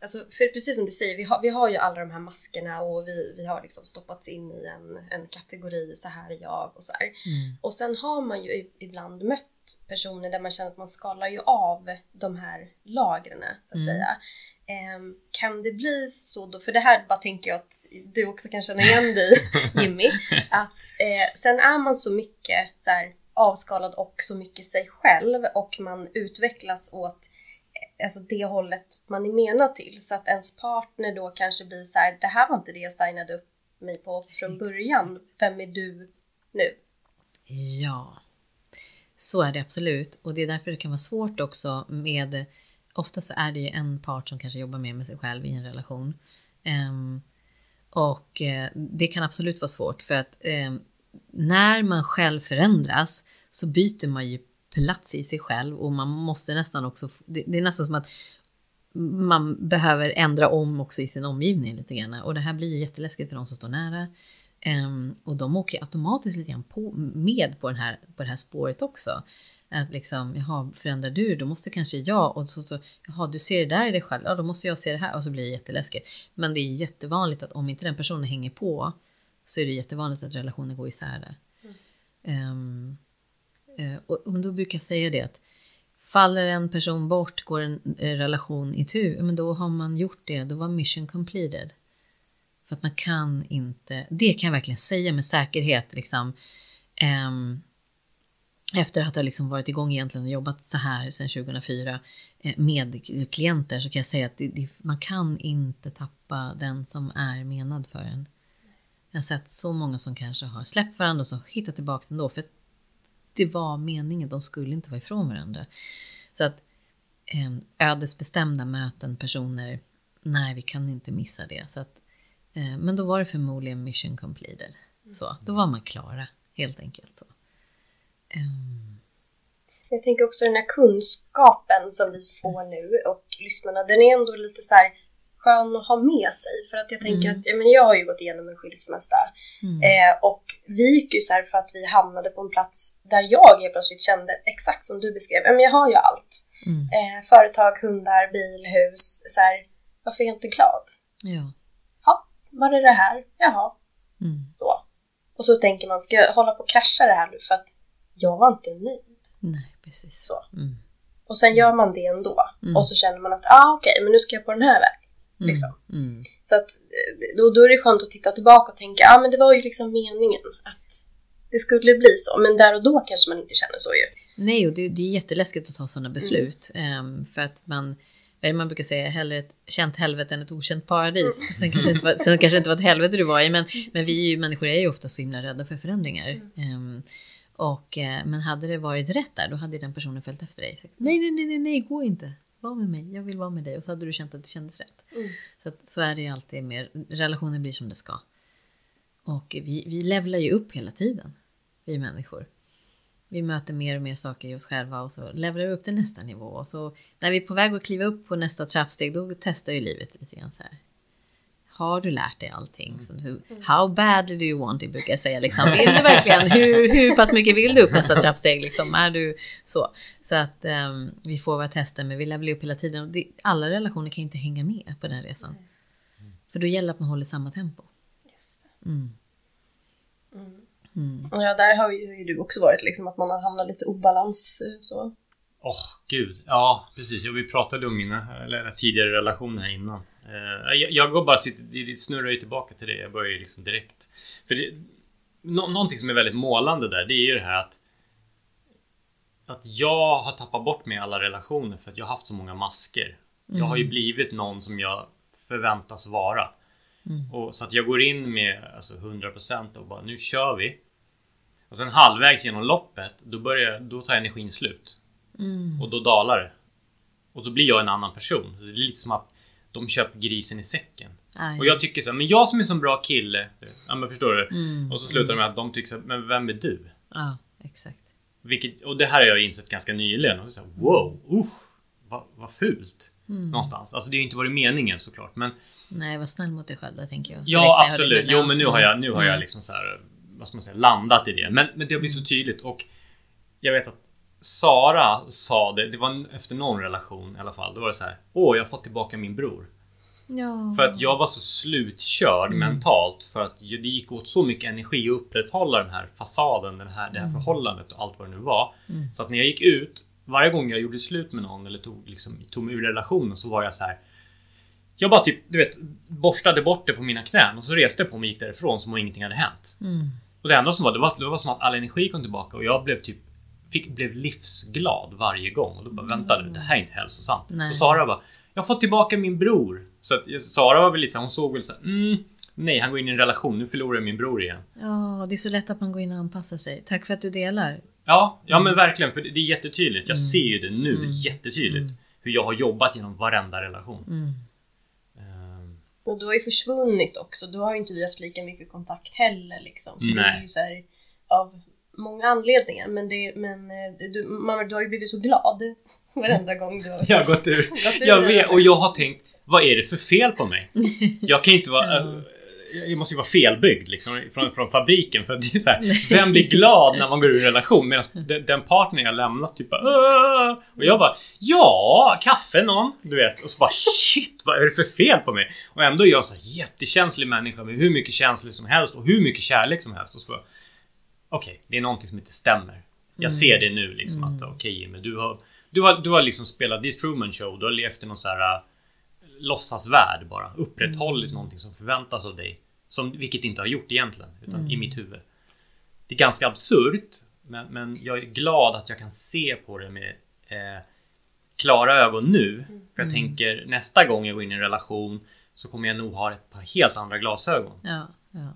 Alltså, för precis som du säger, vi har, vi har ju alla de här maskerna och vi, vi har liksom stoppats in i en, en kategori, så här är jag och så mm. Och sen har man ju ibland mött personer där man känner att man skalar ju av de här lagren så att mm. säga. Eh, kan det bli så då, för det här bara tänker jag att du också kan känna igen dig Jimmy, att eh, sen är man så mycket så här, avskalad och så mycket sig själv och man utvecklas åt alltså det hållet man är menad till. Så att ens partner då kanske blir så här, det här var inte det jag signade upp mig på från början. Vem är du nu? Ja, så är det absolut. Och det är därför det kan vara svårt också med, ofta så är det ju en part som kanske jobbar mer med sig själv i en relation. Um, och uh, det kan absolut vara svårt för att um, när man själv förändras så byter man ju plats i sig själv och man måste nästan också, det, det är nästan som att man behöver ändra om också i sin omgivning lite grann. Och det här blir ju jätteläskigt för de som står nära. Um, och de åker automatiskt lite grann på, med på, den här, på det här spåret också. Att liksom, jaha, förändrar du, då måste kanske jag, och så, så jaha, du ser det där i dig själv, ja då måste jag se det här, och så blir det jätteläskigt. Men det är jättevanligt att om inte den personen hänger på, så är det jättevanligt att relationer går isär där. Mm. Um, Eh, och, då brukar jag säga det att faller en person bort, går en eh, relation i tur, men då har man gjort det, då var mission completed. För att man kan inte, det kan jag verkligen säga med säkerhet, liksom, ehm, efter att ha liksom varit igång egentligen och jobbat så här sedan 2004 eh, med klienter så kan jag säga att det, det, man kan inte tappa den som är menad för en. Jag har sett så många som kanske har släppt varandra och så hittat tillbaka ändå för det var meningen, de skulle inte vara ifrån varandra. Så att eh, ödesbestämda möten, personer, nej vi kan inte missa det. Så att, eh, men då var det förmodligen mission completed. Så, då var man klara, helt enkelt. så. Um. Jag tänker också den här kunskapen som vi får nu och lyssnarna, den är ändå lite så här skön att ha med sig. För att jag tänker mm. att, ja, men jag har ju gått igenom en skilsmässa. Mm. Eh, och vi gick ju så här för att vi hamnade på en plats där jag helt plötsligt kände, exakt som du beskrev, men jag har ju allt. Mm. Eh, företag, hundar, bil, hus. Så här, varför är jag inte glad? Ja. Ja, var det det här? Jaha. Mm. Så. Och så tänker man, ska jag hålla på och krascha det här nu för att jag var inte nöjd. Nej, precis. Så. Mm. Och sen gör man det ändå. Mm. Och så känner man att, ah, okej, okay, men nu ska jag på den här vägen. Mm. Liksom. Mm. Så att då, då är det skönt att titta tillbaka och tänka, ja ah, men det var ju liksom meningen att det skulle bli så. Men där och då kanske man inte känner så ju. Nej, och det, det är jätteläskigt att ta sådana beslut. Um, för att man, man brukar säga, hellre ett känt helvete än ett okänt paradis. Mm. Sen, kanske inte var, sen kanske inte var ett helvete du var i, men, men vi ju, människor är ju ofta så himla rädda för förändringar. Um, och, eh, men hade det varit rätt där, då hade den personen följt efter dig. Så, nej, nej, nej, nej, nej, gå inte. Var med mig, jag vill vara med dig. Och så hade du känt att det kändes rätt. Mm. Så, att, så är det ju alltid med, relationer blir som det ska. Och vi, vi levlar ju upp hela tiden, vi människor. Vi möter mer och mer saker i oss själva och så levlar vi upp till nästa nivå. Och så när vi är på väg att kliva upp på nästa trappsteg, då testar ju livet lite grann så här. Har du lärt dig allting? Mm. Så, how badly do you want it? Brukar jag säga. Liksom. Vill du verkligen? Hur, hur pass mycket vill du upp nästa trappsteg? Liksom? Är du så? Så att um, vi får våra tester, men vi levlar upp hela tiden. Det, alla relationer kan inte hänga med på den resan. Mm. För då gäller det att man håller samma tempo. Just det. Mm. Mm. mm. Ja, där har ju du också varit, liksom, att man har hamnat lite obalans. Eh, så. Åh, oh, gud. Ja, precis. Ja, vi pratade om mina eller, tidigare relationer här innan. Uh, jag, jag, går bara, det snurrar ju tillbaka till det. Jag börjar ju liksom direkt. För det, nå, någonting som är väldigt målande där, det är ju det här att att jag har tappat bort mig i alla relationer för att jag har haft så många masker. Mm. Jag har ju mm. blivit någon som jag förväntas vara. Mm. Och, så att jag går in med alltså 100% och bara nu kör vi. Och sen halvvägs genom loppet då, börjar, då tar energin slut. Mm. Och då dalar det. Och då blir jag en annan person. Så det är lite som att de köper grisen i säcken. Aj. Och jag tycker så här, men jag som är så bra kille. Ja men förstår du? Mm. Och så slutar det med att de tycker så här, men vem är du? Ja, exakt. Vilket, och det här har jag insett ganska nyligen. Och så här, wow, usch, vad, vad fult. Mm. Någonstans. Alltså det har ju inte varit meningen såklart. Men, Nej, var snäll mot dig själv där tänker jag. Ja, absolut. Jo, men nu har jag, nu har jag liksom så här, vad ska man säga, landat i det. Men, men det har blivit så tydligt och jag vet att Sara sa det, det var efter någon relation i alla fall. Då var det så här. Åh, jag har fått tillbaka min bror. Ja. För att jag var så slutkörd mm. mentalt. För att det gick åt så mycket energi att upprätthålla den här fasaden, den här, det här mm. förhållandet och allt vad det nu var. Mm. Så att när jag gick ut, varje gång jag gjorde slut med någon eller tog, liksom, tog mig ur relationen så var jag så här. Jag bara typ, du vet, borstade bort det på mina knän och så reste jag på mig och gick därifrån som om ingenting hade hänt. Mm. Och det enda som var, det var, det var som att all energi kom tillbaka och jag blev typ fick, blev livsglad varje gång. Och då bara, vänta nu, det här är inte hälsosamt. Nej. Och Sara bara, jag har fått tillbaka min bror. Så att Sara var väl lite så hon såg väl så mm, nej han går in i en relation, nu förlorar jag min bror igen. Ja, det är så lätt att man går in och anpassar sig. Tack för att du delar. Ja, ja men verkligen, för det är jättetydligt. Jag Mm. ser ju det nu Mm. jättetydligt. Mm. Hur jag har jobbat genom varenda relation. Mm. Ehm, Och du har ju försvunnit också. Du har ju inte vi haft lika mycket kontakt heller liksom. För Det är Nej. ju så här, av många anledningar. Men, det, men eh, du, man, du har ju blivit så glad varenda gång du har Jag har gått ur. gått ur Jag vet, och jag har tänkt, vad är det för fel på mig? Jag kan inte vara... Äh, Jag måste ju vara felbyggd liksom, från, från fabriken. För att det är så här, vem blir glad när man går ur en relation? Medan den, den partner jag lämnat typ bara! Och jag bara Ja, kaffe någon. Du vet. Och så bara shit, vad är det för fel på mig? Och ändå är jag så här jättekänslig människa med hur mycket känslor som helst och hur mycket kärlek som helst. Och så bara Okej, det är någonting som inte stämmer. Jag Mm. ser det nu liksom att Mm. okej Jimmy, du har Du har, du har liksom spelat The Truman Show. Du har levt i någon så här uh, låtsasvärld bara. Upprätthållit någonting som förväntas av dig. Som, vilket inte har gjort egentligen. Utan i mitt huvud. Det är ganska absurt. Men, men jag är glad att jag kan se på det med eh, klara ögon nu. För jag tänker nästa gång jag går in i en relation så kommer jag nog ha ett par helt andra glasögon. Ja, ja.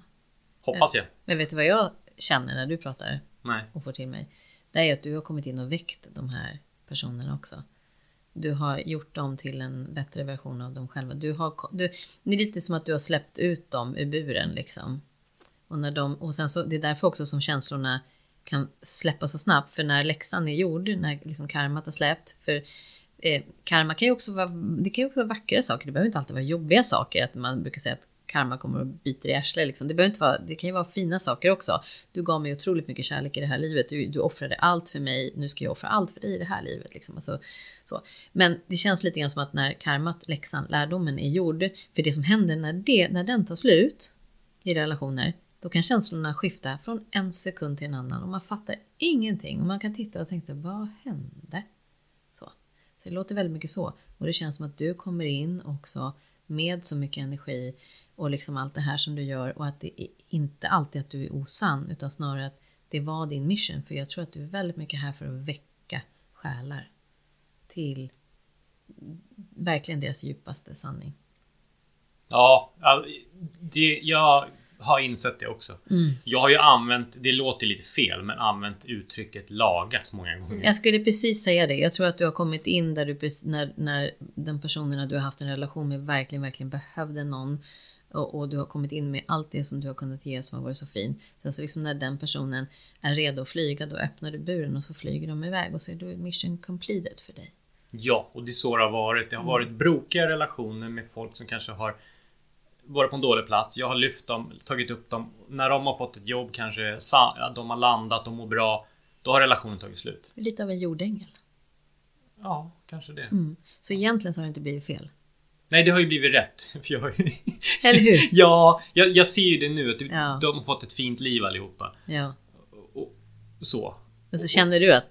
Hoppas jag. Men vet du vad jag känner när du pratar Nej. och får till mig? Det är att du har kommit in och väckt de här personerna också. Du har gjort dem till en bättre version av dem själva. Du har, du, det är lite som att du har släppt ut dem ur buren liksom. Och, när de, och sen så, det är därför också som känslorna kan släppa så snabbt. För när läxan är gjord, när liksom karmat har släppt. För eh, karma kan ju också vara, det kan ju också vara vackra saker. Det behöver inte alltid vara jobbiga saker. Att man brukar säga att karma kommer och biter i arslet. Liksom. Det, behöver inte vara, det kan ju vara fina saker också. Du gav mig otroligt mycket kärlek i det här livet. Du, du offrade allt för mig. Nu ska jag offra allt för dig i det här livet. Liksom. Alltså, så. Men det känns lite grann som att när karmat, läxan, lärdomen är gjord. För det som händer när, det, när den tar slut i relationer. Då kan känslorna skifta från en sekund till en annan och man fattar ingenting. Och man kan titta och tänka, vad hände? Så. så det låter väldigt mycket så. Och det känns som att du kommer in också med så mycket energi och liksom allt det här som du gör och att det är inte alltid att du är osann utan snarare att det var din mission. För jag tror att du är väldigt mycket här för att väcka själar till verkligen deras djupaste sanning. Ja, det, jag har insett det också. Jag har ju använt, det låter lite fel, men använt uttrycket lagat många gånger. Jag skulle precis säga det. Jag tror att du har kommit in där du, när, när den personerna du har haft en relation med verkligen, verkligen behövde någon. Och, och du har kommit in med allt det som du har kunnat ge som har varit så fint. Sen så liksom när den personen är redo att flyga, då öppnar du buren och så flyger de iväg och så är då mission completed för dig. Ja, och det är så det har varit. Det har varit brokiga relationer med folk som kanske har varit på en dålig plats. Jag har lyft dem, tagit upp dem. När de har fått ett jobb kanske, de har landat, de mår bra. Då har relationen tagit slut. Lite av en jordängel. Ja, kanske det. Mm. Så egentligen så har det inte blivit fel. Nej, det har ju blivit rätt. För jag. Eller hur? ja, jag, jag ser ju det nu. Att det- Ja. de har fått ett fint liv allihopa. Ja. Och, så. Men så känner du att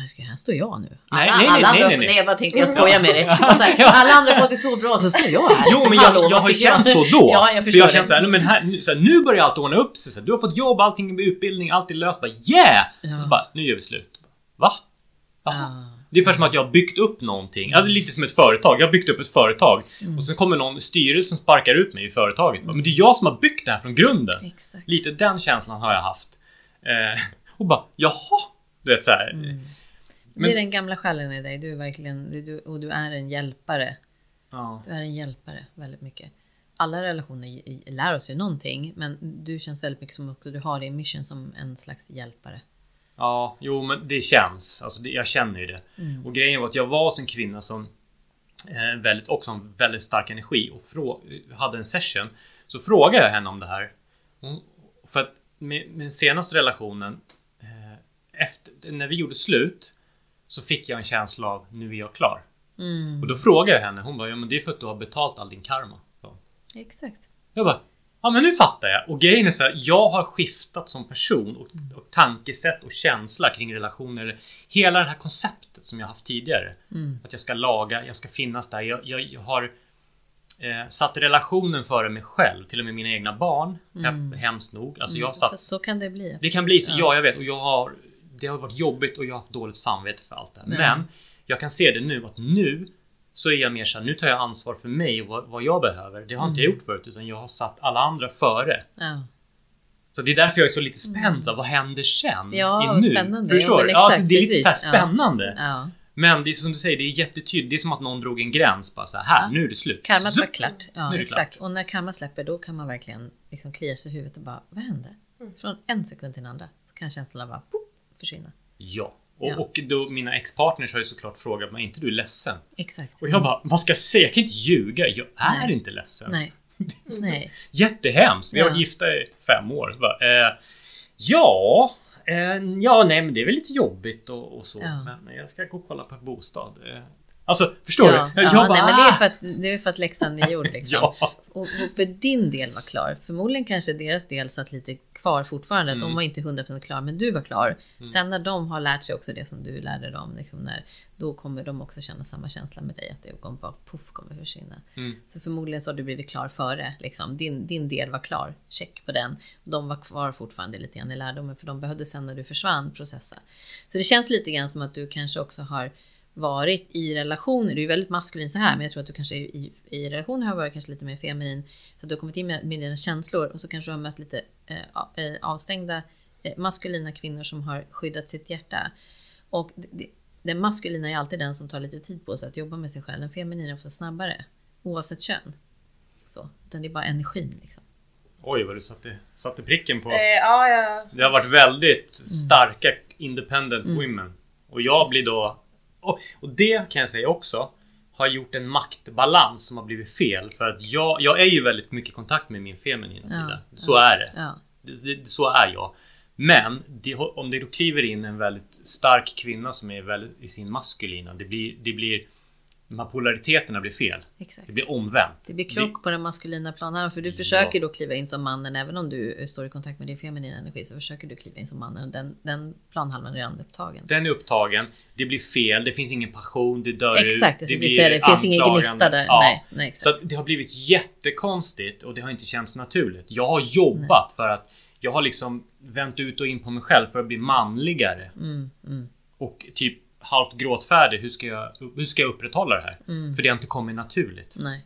här, ska, här står jag nu. Nej, alla, nej, nej, alla nej, andra, nej, nej. jag bara tänkte jag skojar med dig. Och så här, alla andra har fått det så bra så står jag här. Jo, men jag, jag vad har känt så då. Ja, jag för förstår jag har det. känt såhär, men här, nu, så här, nu börjar allt ordna upp sig. Så här, du har fått jobb, allting med utbildning, allt är löst. Bara yeah! Ja. Så bara, nu gör vi slut. Va? Jaha. Det är ungefär som att jag har byggt upp någonting. Alltså lite som ett företag. Jag har byggt upp ett företag. Mm. Och sen kommer någon, styrelsen sparkar ut mig i företaget. Bara, Men det är jag som har byggt det här från grunden. Exakt. Lite den känslan har jag haft. Eh, och bara, jaha! Du vet såhär. Mm. Men- Det är den gamla själen i dig. Du är verkligen, du- och du är en hjälpare. Ja. Du är en hjälpare väldigt mycket. Alla relationer i- i- lär oss ju någonting, men du känns väldigt mycket som också du har din mission som en slags hjälpare. Ja, jo men det känns. Alltså det, jag känner ju det. Mm. Och grejen var att jag var en kvinna som eh, väldigt, också en väldigt stark energi och frå, hade en session. Så frågade jag henne om det här. Hon, för att med, med den senaste relationen eh, efter, när vi gjorde slut så fick jag en känsla av nu är jag klar. Mm. Och då frågade jag henne. Hon bara ja men det är för att du har betalt all din karma. Så. Exakt. Jag bara, ja men nu fattar jag. Och grejen är så här, jag har skiftat som person och, och tankesätt och känsla kring relationer. Hela det här konceptet som jag haft tidigare. Mm. Att jag ska laga, jag ska finnas där. Jag, jag, jag har eh, satt relationen före mig själv. Till och med mina egna barn. Mm. Hemskt nog. Alltså jag För satt, så kan det bli. det kan bli så, Ja. ja jag vet. Och jag har, det har varit jobbigt och jag har haft dåligt samvete för allt det här. Mm. Men jag kan se det nu att nu så är jag mer såhär, nu tar jag ansvar för mig och vad, vad jag behöver. Det har inte jag gjort förut utan jag har satt alla andra före. Ja. Så det är därför jag är så lite spänd. Så här, vad händer sen? Mm. Ja, nu? spännande. Förstår Ja, du? Ja, exakt, det är lite så här precis. Ja. spännande. ja. Men det är som du säger, det är jättetydligt. Det är som att någon drog en gräns. Bara så här, här Ja. nu är det slut. Karmat var klart. Ja, Nu är det exakt. klart. Och när karma släpper då kan man verkligen liksom klia sig i huvudet och bara, vad hände? Från en sekund till en andra så kan känslan bara pop, försvinna. Ja. Och, Ja. och då, mina ex-partners har ju såklart frågat mig, är inte du ledsen? Exakt. Och jag bara, vad ska jag säga? Jag kan inte ljuga. Jag är Nej. inte ledsen. Nej. Nej. Jättehemskt. Vi har Ja. varit gifta i fem år. Bara, eh, ja, eh, ja, nej, men det är väl lite jobbigt och, och så. Ja. Men jag ska gå och kolla på en bostad. Eh, Alltså, förstår ja, du? Ja, Jag bara, nej, men det är "Ah!" för att, det är för att läxan är gjord liksom. Ja. Och, och för din del var klar. Förmodligen kanske deras del satt lite kvar fortfarande. Mm. de var inte 100% klar, men du var klar. Sen när de har lärt sig också det som du lärde dem, liksom när, då kommer de också känna samma känsla med dig. Att det kommer bara puff kommer försvinna. Mm. Så förmodligen så har du blivit klar före. Liksom. Din, din del var klar, check på den. De var kvar fortfarande lite grann i lärdomen, för de behövde sen när du försvann processa. Så det känns lite grann som att du kanske också har varit i relationer, du är väldigt maskulin så här, men jag tror att du kanske i, i relationer har varit kanske lite mer feminin. Så att du har kommit in med, med dina känslor och så kanske du har mött lite eh, eh, avstängda eh, maskulina kvinnor som har skyddat sitt hjärta. Och det, det, den maskulina är alltid den som tar lite tid på sig att jobba med sig själv. Den feminina är ofta snabbare, oavsett kön. Så, utan det är bara energin liksom. Oj, vad du satte, satte pricken på. Eh, ja, ja. Det har varit väldigt starka independent Mm. women. Och jag blir då... Och, och det kan jag säga också har gjort en maktbalans som har blivit fel. För att jag, jag är ju väldigt mycket i kontakt med min feminina Ja, sida. Så är det. Ja, Det, det. Så är jag. Men det, om det då kliver in en väldigt stark kvinna som är väldigt i sin maskulina. Det blir, det blir... De här polariteterna blir fel. exakt. Det blir omvänt. Det blir krock på den maskulina planen. För du försöker Ja. då kliva in som mannen, även om du står i kontakt med din feminina energi, så försöker du kliva in som mannen. Och den, den planhalvan är redan upptagen. Den är upptagen. Det blir fel. Det finns ingen passion. Det dör Exakt, ut. det, blir säga, det finns ingen gnista där. Ja. Nej, nej, Så exakt. att det har blivit jättekonstigt och det har inte känts naturligt. Jag har jobbat för att jag har liksom vänt ut och in på mig själv för att bli manligare. Mm, mm, Och typ halvt gråtfärdig. Hur ska jag, hur ska jag upprätthålla det här? mm. För det har inte kommit naturligt. Nej.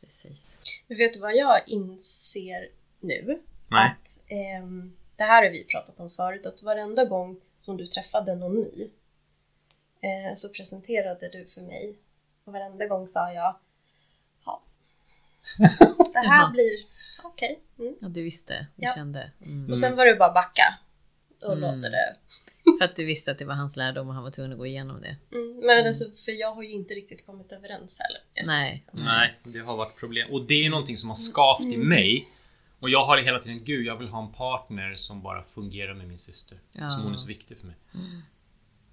Precis. Men vet du vad jag inser nu? Nej. Att ehm, det här har vi pratat om förut, att varenda gång som du träffade någon ny eh, så presenterade du för mig och varenda gång sa jag ja, det här blir okej. Mm. Ja, du visste. Du Ja. kände. Mm. Och sen var det bara backa och Mm. låta det. För att du visste att det var hans lärdom och han var tvungen att gå igenom det. Mm. Men alltså, för jag har ju inte riktigt kommit överens heller. Nej. Nej, det har varit problem. Och det är någonting som har skavt i mig. Och jag har hela tiden, gud jag vill ha en partner som bara fungerar med min syster. Ja. Som hon är så viktig för mig.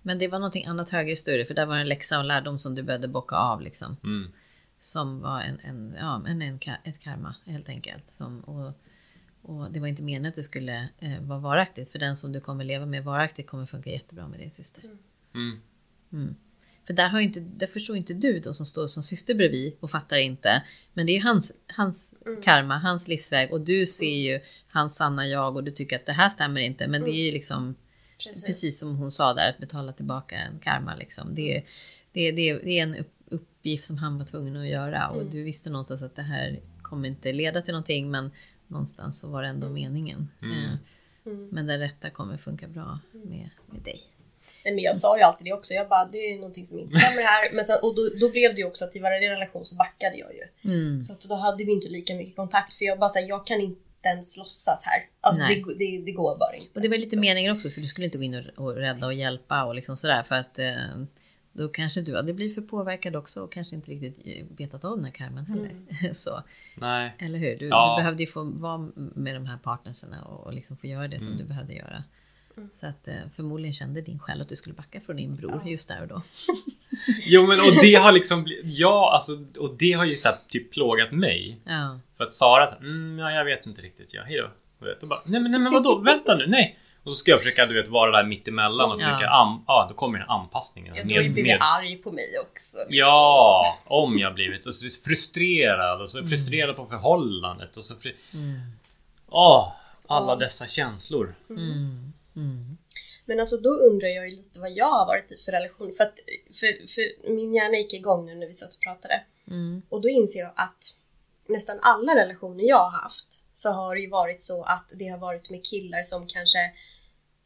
Men det var någonting annat högre större, för där var det en läxa och lärdom som du behövde bocka av liksom. Mm. Som var en, en, ja, en, en, ett karma helt enkelt. Som, och, och det var inte meningen att det skulle eh, vara varaktigt. För den som du kommer leva med varaktigt kommer funka jättebra med din syster. Mm. Mm. För där, har inte, där förstår inte du då som står som syster bredvid och fattar inte. Men det är ju hans, hans karma, hans livsväg och du ser ju hans sanna jag och du tycker att det här stämmer inte. Men det är ju liksom Precis. precis som hon sa där, att betala tillbaka en karma. Liksom. Det, det, det, det är en upp, uppgift som han var tvungen att göra och du visste någonstans att det här kommer inte leda till någonting men någonstans så var det ändå meningen. Mm. Eh, Mm. Men det rätta kommer funka bra med, med dig. Nej, men jag sa ju alltid det också. Jag bara, det är någonting som inte stämmer här. Men sen, och då, då blev det ju också att i varje relation så backade jag ju. Mm. Så att då hade vi inte lika mycket kontakt. För jag bara säger, jag kan inte ens låtsas här. Alltså det, det, det går bara inte. Och det var lite Så. meningen också för du skulle inte gå in och, och rädda och hjälpa och liksom sådär för att eh, då kanske du hade blivit för påverkad också och kanske inte riktigt eh, vetat av den här karmen heller. Så, Nej. eller hur? Du, Ja. du behövde ju få vara med de här partnerserna och, och liksom få göra det som Mm. du behövde göra. Mm. Så att eh, förmodligen kände din själ att du skulle backa från din bror Ja. just där och då. Jo men och det har liksom blivit, ja alltså och det har ju så här, typ plågat mig. Ja, För att Sara säger mm, ja, jag vet inte riktigt, ja hejdå. Och bara, nej men, nej men vadå, vänta nu, nej. Och så ska jag försöka du vet vara där mitt emellan och försöka ja då kommer den anpassningen. Ja, du har ju blivit med- arg på mig också. liksom. Ja, om jag blivit. Och så frustrerad och så frustrerad på förhållandet och så fri... mm. Åh, alla Ja. dessa känslor. Mm. Mm. Men alltså då undrar jag ju lite vad jag har varit i för relation. För att för, för min hjärna gick igång nu när vi satt och pratade. Mm. Och då inser jag att nästan alla relationer jag har haft så har det ju varit så att det har varit med killar som kanske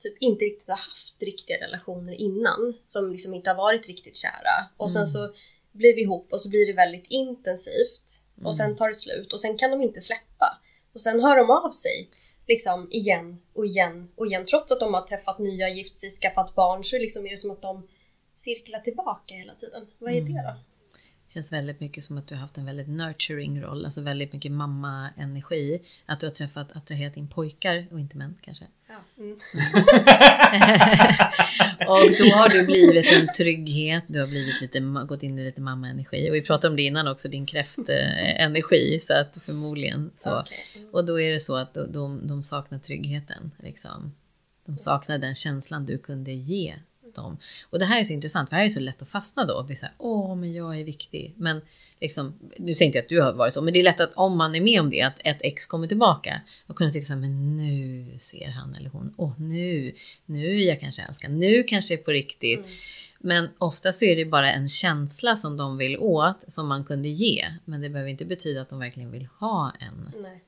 typ inte riktigt har haft riktiga relationer innan. Som liksom inte har varit riktigt kära. Och sen så blir vi ihop och så blir det väldigt intensivt. Och sen tar det slut och sen kan de inte släppa. Och sen hör de av sig liksom igen och igen och igen. Trots att de har träffat nya, gift sig, skaffat barn så liksom är det som att de cirklar tillbaka hela tiden. Vad är det då? Det känns väldigt mycket som att du har haft en väldigt nurturing roll, alltså väldigt mycket mamma-energi. Att du har träffat, attraherat in pojkar och inte män kanske. Ja. Mm. och då har du blivit en trygghet, du har blivit lite, gått in i lite mamma-energi. Och vi pratade om det innan också, din kräftenergi. Så att förmodligen så. Okej. Mm. Och då är det så att de, de, de saknar tryggheten. Liksom. De saknar den känslan du kunde ge dem. Och det här är så intressant, för det här är så lätt att fastna då. Så här, åh, men jag är viktig. Men liksom, nu säger inte jag att du har varit så, men det är lätt att om man är med om det, att ett ex kommer tillbaka och kunna tycka så här, men nu ser han eller hon, åh, nu, nu är jag kanske älskad, nu kanske är på riktigt. Mm. Men ofta så är det bara en känsla som de vill åt, som man kunde ge. Men det behöver inte betyda att de verkligen vill ha en. Nej.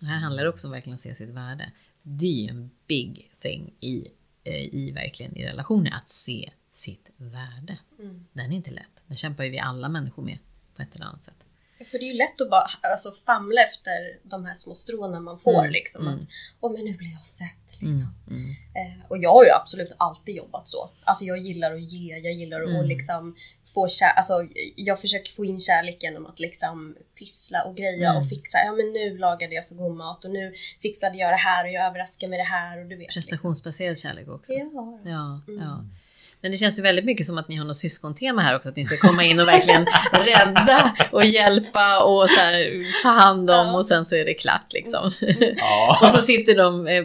Och här handlar det också om verkligen att se sitt värde. Det är ju en big thing i, i verkligen i relationer, att se sitt värde. Mm. Den är inte lätt. Den kämpar ju vi alla människor med på ett eller annat sätt. För det är ju lätt att bara alltså, famla efter de här små stråna man får. Mm, Liksom, mm. att, Åh men nu blir jag sett. Liksom. Mm, mm. Eh, och jag har ju absolut alltid jobbat så. Alltså jag gillar att ge, jag gillar att Mm. liksom få kär, alltså jag försöker få in kärlek genom att liksom pyssla och greja Mm. och fixa. Ja men nu lagade jag så god mat och nu fixade jag det här och jag överraskar med det här och du vet. Prestationsbaserad kärlek också. Liksom. Ja. Ja, Mm. ja. Men det känns ju väldigt mycket som att ni har något syskontema här också. Att ni ska komma in och verkligen rädda och hjälpa och så här, ta hand om Ja. och sen så är det klart liksom. Ja. Och så sitter de eh,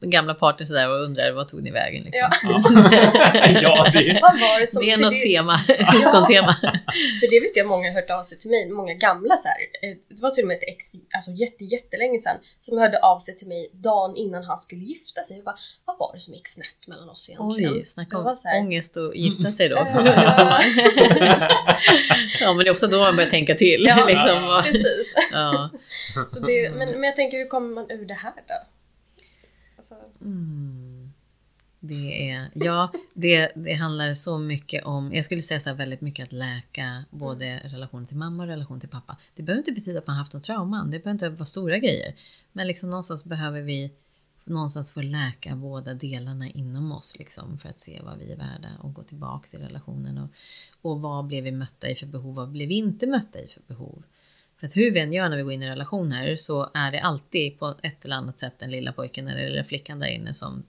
gamla partners där och undrar vad tog ni vägen liksom. Ja. ja, det Vad var det som... Det är något tema, syskontema. För det vet jag många har hört av sig till mig, många gamla så här. Det var till och med ett ex, alltså jätte, jättelänge sedan, som hörde av sig till mig dagen innan han skulle gifta sig. Jag bara, vad var det som gick snett mellan oss egentligen? Oj, snacka Det om här- ångest och gifta sig då. Ja. men det är ofta då man börjar tänka till. Ja, liksom. Och- Precis. ja. Så det, men, men jag tänker, hur kommer man ur det här då? Alltså, Mm. Det är, ja, det, det handlar så mycket om, jag skulle säga så här väldigt mycket att läka både relation till mamma och relation till pappa. Det behöver inte betyda att man haft något trauman, det behöver inte vara stora grejer. Men liksom någonstans behöver vi någonstans få läka båda delarna inom oss liksom, för att se vad vi är värda och gå tillbaks i relationen. Och, och vad blev vi mötta i för behov, vad blev vi inte mötta i för behov? För att hur vi än gör när vi går in i relationer så är det alltid på ett eller annat sätt den lilla pojken eller den flickan där inne som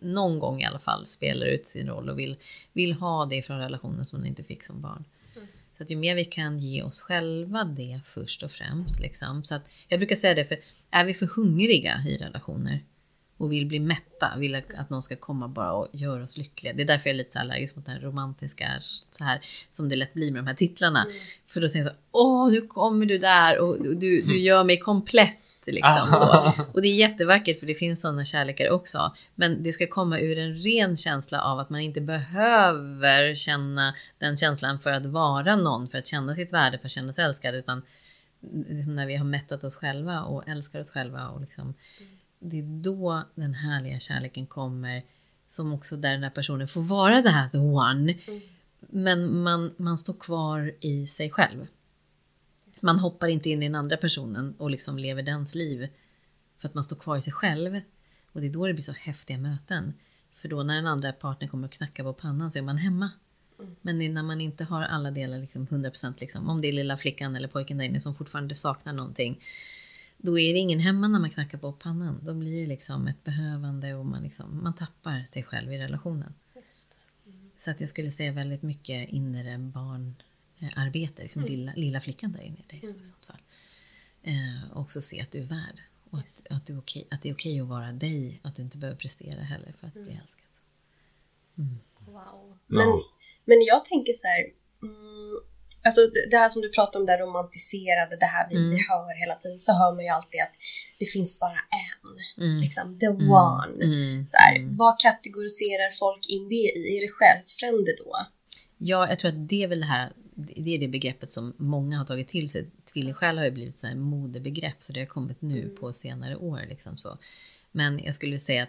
någon gång i alla fall spelar ut sin roll och vill, vill ha det från relationen som man inte fick som barn. Så att ju mer vi kan ge oss själva det först och främst. Liksom. Så att, jag brukar säga det, för är vi för hungriga i relationer och vill bli mätta, vill att, någon ska komma bara och göra oss lyckliga. Det är därför jag är lite så allergisk mot den här romantiska, så här, som det lätt blir med de här titlarna. För då tänker jag så åh nu kommer du där och du, du gör mig komplett. Liksom, så. Och det är jättevackert för det finns sådana kärlekar också. Men det ska komma ur en ren känsla av att man inte behöver känna den känslan för att vara någon, för att känna sitt värde, för att känna sig älskad. Utan liksom när vi har mättat oss själva och älskar oss själva. Och liksom, Det är då den härliga kärleken kommer. Som också där den här personen får vara det här the one. Men man, man står kvar i sig själv. Man hoppar inte in i den andra personen och liksom lever dens liv. För att man står kvar i sig själv. Och det är då det blir så häftiga möten. För då när den andra partnern kommer och knackar på pannan så är man hemma. Men när man inte har alla delar liksom 100% liksom, om det är lilla flickan eller pojken där inne som fortfarande saknar någonting. Då är det ingen hemma när man knackar på pannan. Då blir det liksom ett behövande och man, liksom, man tappar sig själv i relationen. just det. Så att jag skulle säga väldigt mycket inre barnarbete, liksom lilla, lilla flickan där inne i dig så, i sånt fall. Eh, och också se att du är värd. Och att, att, du är okej, att det är okej att vara dig, att du inte behöver prestera heller för att bli älskad. Wow. Ja. Men, men jag tänker så här. Mm, alltså det här som du pratar om, det romantiserade, det här vi Mm. hör hela tiden, så hör man ju alltid att det finns bara en. Mm. Liksom, the Mm. one. Mm. Så här, Mm. Vad kategoriserar folk in det i? Är det själsfrände då? Ja, jag tror att det är väl det här, det är det begreppet som många har tagit till sig. Tvillingsjäl har ju blivit ett modebegrepp så det har kommit nu på senare år. Liksom så. Men jag skulle säga att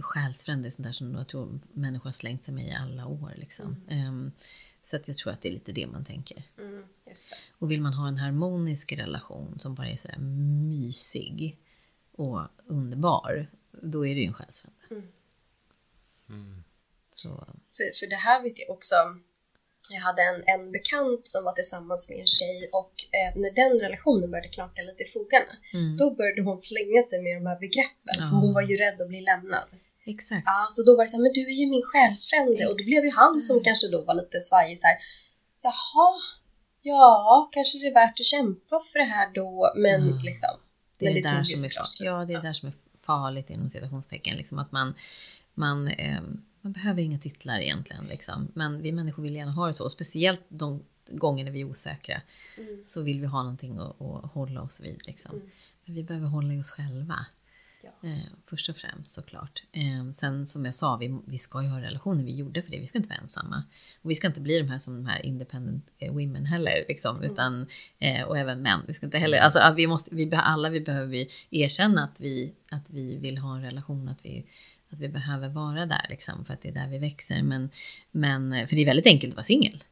själsfrände är sånt där som jag tror människor har slängt sig med i alla år. Liksom. Ehm, så att jag tror att det är lite det man tänker. Mm, just det. Och vill man ha en harmonisk relation som bara är så här mysig och underbar, då är det ju en själsfrände. Mm. Mm. Så, För, för det här vet jag också, jag hade en, en bekant som var tillsammans med en tjej och eh, när den relationen började knaka lite i fogarna Mm. då började hon slänga sig med de här begreppen för hon var ju rädd att bli lämnad. Exakt. Ja, så då var det så här, men du är ju min själsfrände och det blev ju han som kanske då var lite svajig så här. Jaha, ja, kanske det är värt att kämpa för det här då, men Ja. liksom. Det är det där tog ju som är, ja, det är där som är farligt inom citationstecken. Liksom att man, man, eh, man behöver inga titlar egentligen. Liksom. Men vi människor vill gärna ha det så. Och speciellt de gånger när vi är osäkra. Mm. Så vill vi ha någonting att, att hålla oss vid. Liksom. Mm. Men vi behöver hålla i oss själva. Ja. Eh, först och främst såklart. Eh, sen som jag sa, vi, vi ska ju ha relationer. Vi gjorde för det. Vi ska inte vara ensamma. Och vi ska inte bli de här som de här independent eh, women heller. Liksom, Mm. utan, eh, och även män. Vi ska inte heller, alltså, vi måste, vi, alla vi behöver vi erkänna att vi, att vi vill ha en relation. Att vi, att vi behöver vara där liksom, för att det är där vi växer. Men, men, för det är väldigt enkelt att vara singel.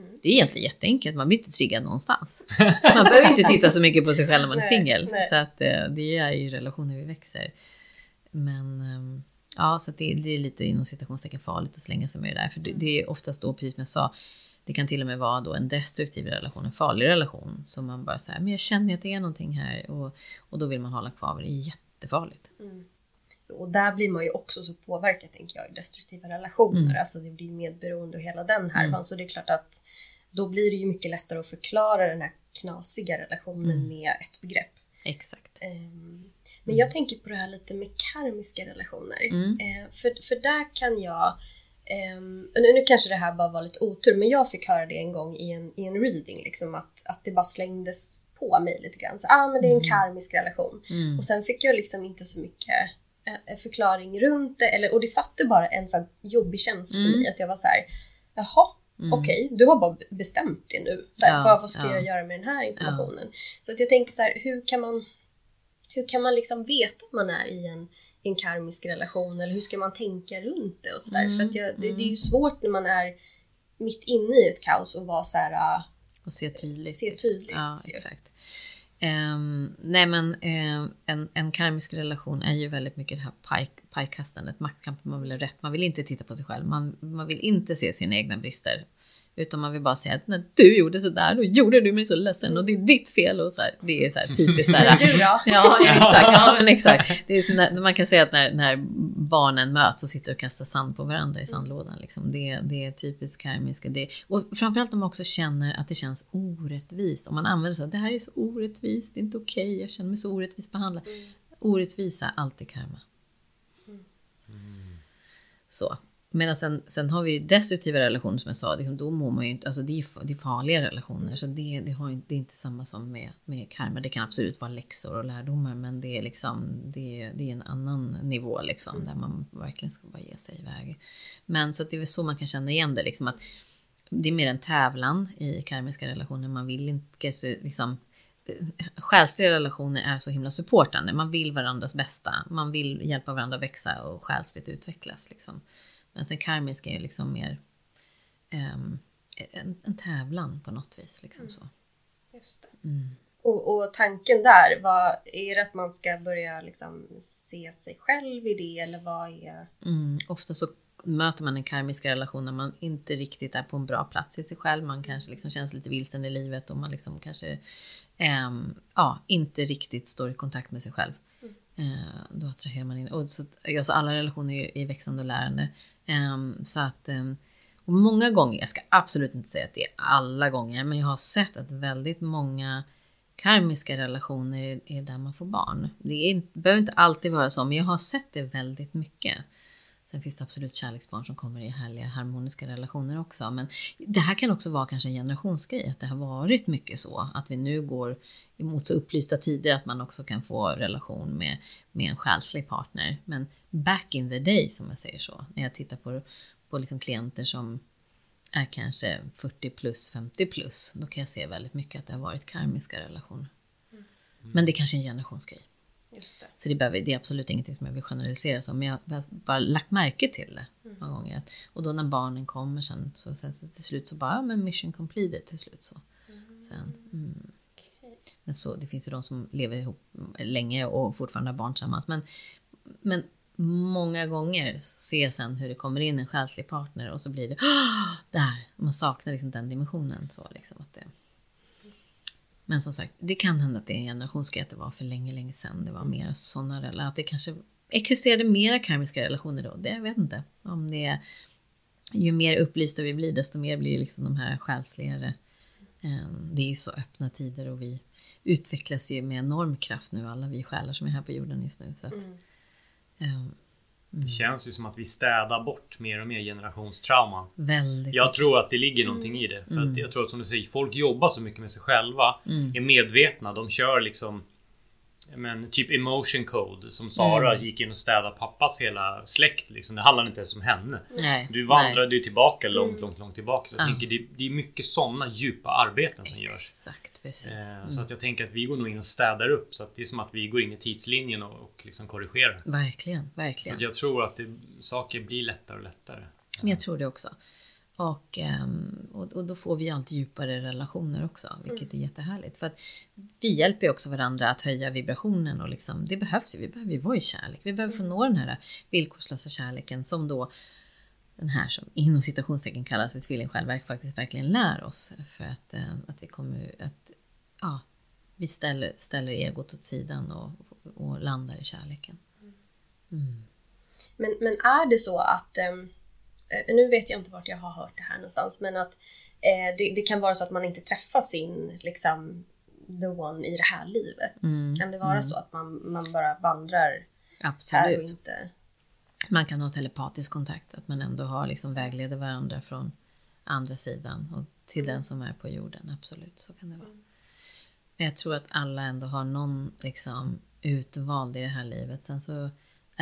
Mm. Det är egentligen jätteenkelt, man blir inte triggad någonstans. Man behöver inte titta så mycket på sig själv när man är singel. Så att eh, det är ju relationer vi växer. Men ehm, ja, så det, det är lite inom citationstecken farligt att slänga sig med det där. För det, det är oftast då, precis som jag sa, det kan till och med vara då en destruktiv relation, en farlig relation. Som man bara säger, men jag känner att det är någonting här. Och, och då vill man hålla kvar. Det är jättefarligt. Mm. Och där blir man ju också så påverkad tänker jag i destruktiva relationer. Mm. Alltså det blir medberoende och hela den härvan. Mm. Så det är klart att då blir det ju mycket lättare att förklara den här knasiga relationen Mm. med ett begrepp. Exakt. Ehm, Men jag tänker på det här lite med karmiska relationer. Mm. Eh, För, för där kan jag... och nu, nu kanske det här bara var lite otur, men jag fick höra det en gång i en, i en reading. Liksom att, att det bara slängdes på mig lite grann. Så, ah, men det är en Mm. karmisk relation. Mm. Och sen fick jag liksom inte så mycket förklaring runt det. Eller, och det satte bara en sån jobbig känsla Mm. mig. Att jag var så här, jaha, Mm. okej, du har bara bestämt det nu. Så här, Ja, vad, vad ska ja. jag göra med den här informationen? Så att jag tänker så här, hur kan man, hur kan man liksom veta att man är i en, i en karmisk relation? Eller hur ska man tänka runt det och sådär? Mm, För att jag, det, det är mm. ju svårt när man är mitt inne i ett kaos och vara så här, Och se tydligt. se tydligt. Ja, exakt. Ehm, nej men ehm, en, en karmisk relation är ju väldigt mycket det här paj, pajkastandet, maktkampen, man vill ha rätt. Man vill inte titta på sig själv, man, man vill inte se sina egna brister. Utan man vill bara säga att när du gjorde sådär, då gjorde du mig så ledsen och det är ditt fel och så här. Det är så här typiskt så här. Du då? Ja, exakt. Ja, men exakt. Det är när, man kan säga att när, när barnen möts och sitter och kastar sand på varandra i sandlådan. Liksom. Det, det är typiskt karmiska. Det, och framförallt när man också känner att det känns orättvist. Om man använder så att det här är så orättvist, det är inte okej, jag känner mig så orättvist behandlad. Orättvisa, alltid karma. Så. Medan sen, sen har vi ju destruktiva relationer som jag sa, liksom, då mår man ju inte, alltså det är, det är farliga relationer. Så det, det, har, det är inte samma som med, med karma. Det kan absolut vara läxor och lärdomar men det är liksom, det, är- det är en annan nivå liksom, där man verkligen ska bara ge sig iväg. Men så att det är väl så man kan känna igen det liksom att det är mer en tävlan i karmiska relationer. Man vill inte liksom eh, själsliga relationer är så himla supportande. Man vill varandras bästa. Man vill hjälpa varandra att växa och själsligt utvecklas. Liksom. Men sen karmiska är ju liksom mer ehm, en, en tävlan på något vis. Liksom så. Just det. Mm. Och, och tanken där, vad, är det att man ska börja liksom se sig själv i det eller vad är... Mm. Ofta så möter man en karmisk relation när man inte riktigt är på en bra plats i sig själv. Man kanske liksom känns lite vilsen i livet och man liksom kanske ehm, ja, inte riktigt står i kontakt med sig själv. Eh, då attraherar man in. Och så, eh, alltså alla relationer är, växande och lärande. Ehm, så att, ehm, och många gånger, jag ska absolut inte säga att det är alla gånger, men jag har sett att väldigt många karmiska relationer är, är där man får barn. Det är behöver inte alltid vara så, men jag har sett det väldigt mycket. Sen finns det absolut kärleksbarn som kommer i härliga harmoniska relationer också. Men det här kan också vara kanske en generationsgrej, att det har varit mycket så. Att vi nu går emot så upplysta tider att man också kan få relation med, med en själslig partner. Men back in the day, som jag säger så, när jag tittar på, på liksom klienter som är kanske 40 plus, 50 plus, då kan jag se väldigt mycket att det har varit karmiska relationer. Men det är kanske är en generationsgrej. Just det. Så det, behöver, det är absolut ingenting som jag vill generalisera som, men jag har bara lagt märke till det många gånger. Och då när barnen kommer sen, så, sen så till slut så bara, ja men mission completed till slut så. Sen, mm. Men så, det finns ju de som lever ihop länge och fortfarande har barn tillsammans. Men, men många gånger ser jag sen hur det kommer in en själslig partner och så blir det "Åh!" där. Man saknar liksom den dimensionen. Så liksom att det... Men som sagt, det kan hända att det är en generationsgrej, att det var för länge, länge sedan. Det var mer sådana relationer, att det kanske existerade mera karmiska relationer då. Det jag vet inte. Om det är, ju mer upplysta vi blir, desto mer blir liksom de här själsligare. Eh, Det är ju så öppna tider och vi utvecklas ju med enorm kraft nu, alla vi själar som är här på jorden just nu. Så att, Mm. Eh, Det känns ju som att vi städar bort mer och mer generationstrauman. väldigt Jag tror att det ligger någonting i det. För Mm. jag tror att som du säger, folk jobbar så mycket med sig själva. Mm. Är medvetna. De kör liksom men typ emotion code som Sara Mm. gick in och städade pappas hela släkt. Liksom. Det handlar inte ens om henne. Nej, Du nej. vandrade ju tillbaka långt, Mm. långt, långt tillbaka. Så jag Ja. tänker det, det är mycket sådana djupa arbeten som görs. Exakt, precis. Eh, Mm. Så att jag tänker att vi går nog in och städar upp. Så att det är som att vi går in i tidslinjen och, och liksom korrigerar. Verkligen, Så verkligen. att jag tror att det, saker blir lättare och lättare. Men jag tror det också. Och, ehm, och, och då får vi allt djupare relationer också, vilket är jättehärligt. För vi hjälper ju också varandra att höja vibrationen och liksom, det behövs ju. Vi behöver ju vara i kärlek. Vi behöver få nå den här villkorslösa kärleken som då den här som inom citationstecken kallas för tvillingsjälvverk faktiskt verkligen lär oss. För att, eh, att vi kommer att, ja, vi ställer, ställer egot åt sidan och, och landar i kärleken. Mm. Men, men är det så att, ehm, eh, nu vet jag inte vart jag har hört det här någonstans, men att eh, det, det kan vara så att man inte träffar sin, liksom, the one i det här livet. Mm, Kan det vara mm. så att man, man bara vandrar här och Absolut. inte... Man kan ha telepatisk kontakt, att man ändå har liksom vägleder varandra från andra sidan och till den som är på jorden. Absolut, så kan det vara. Men jag tror att alla ändå har någon liksom utvald i det här livet. Sen så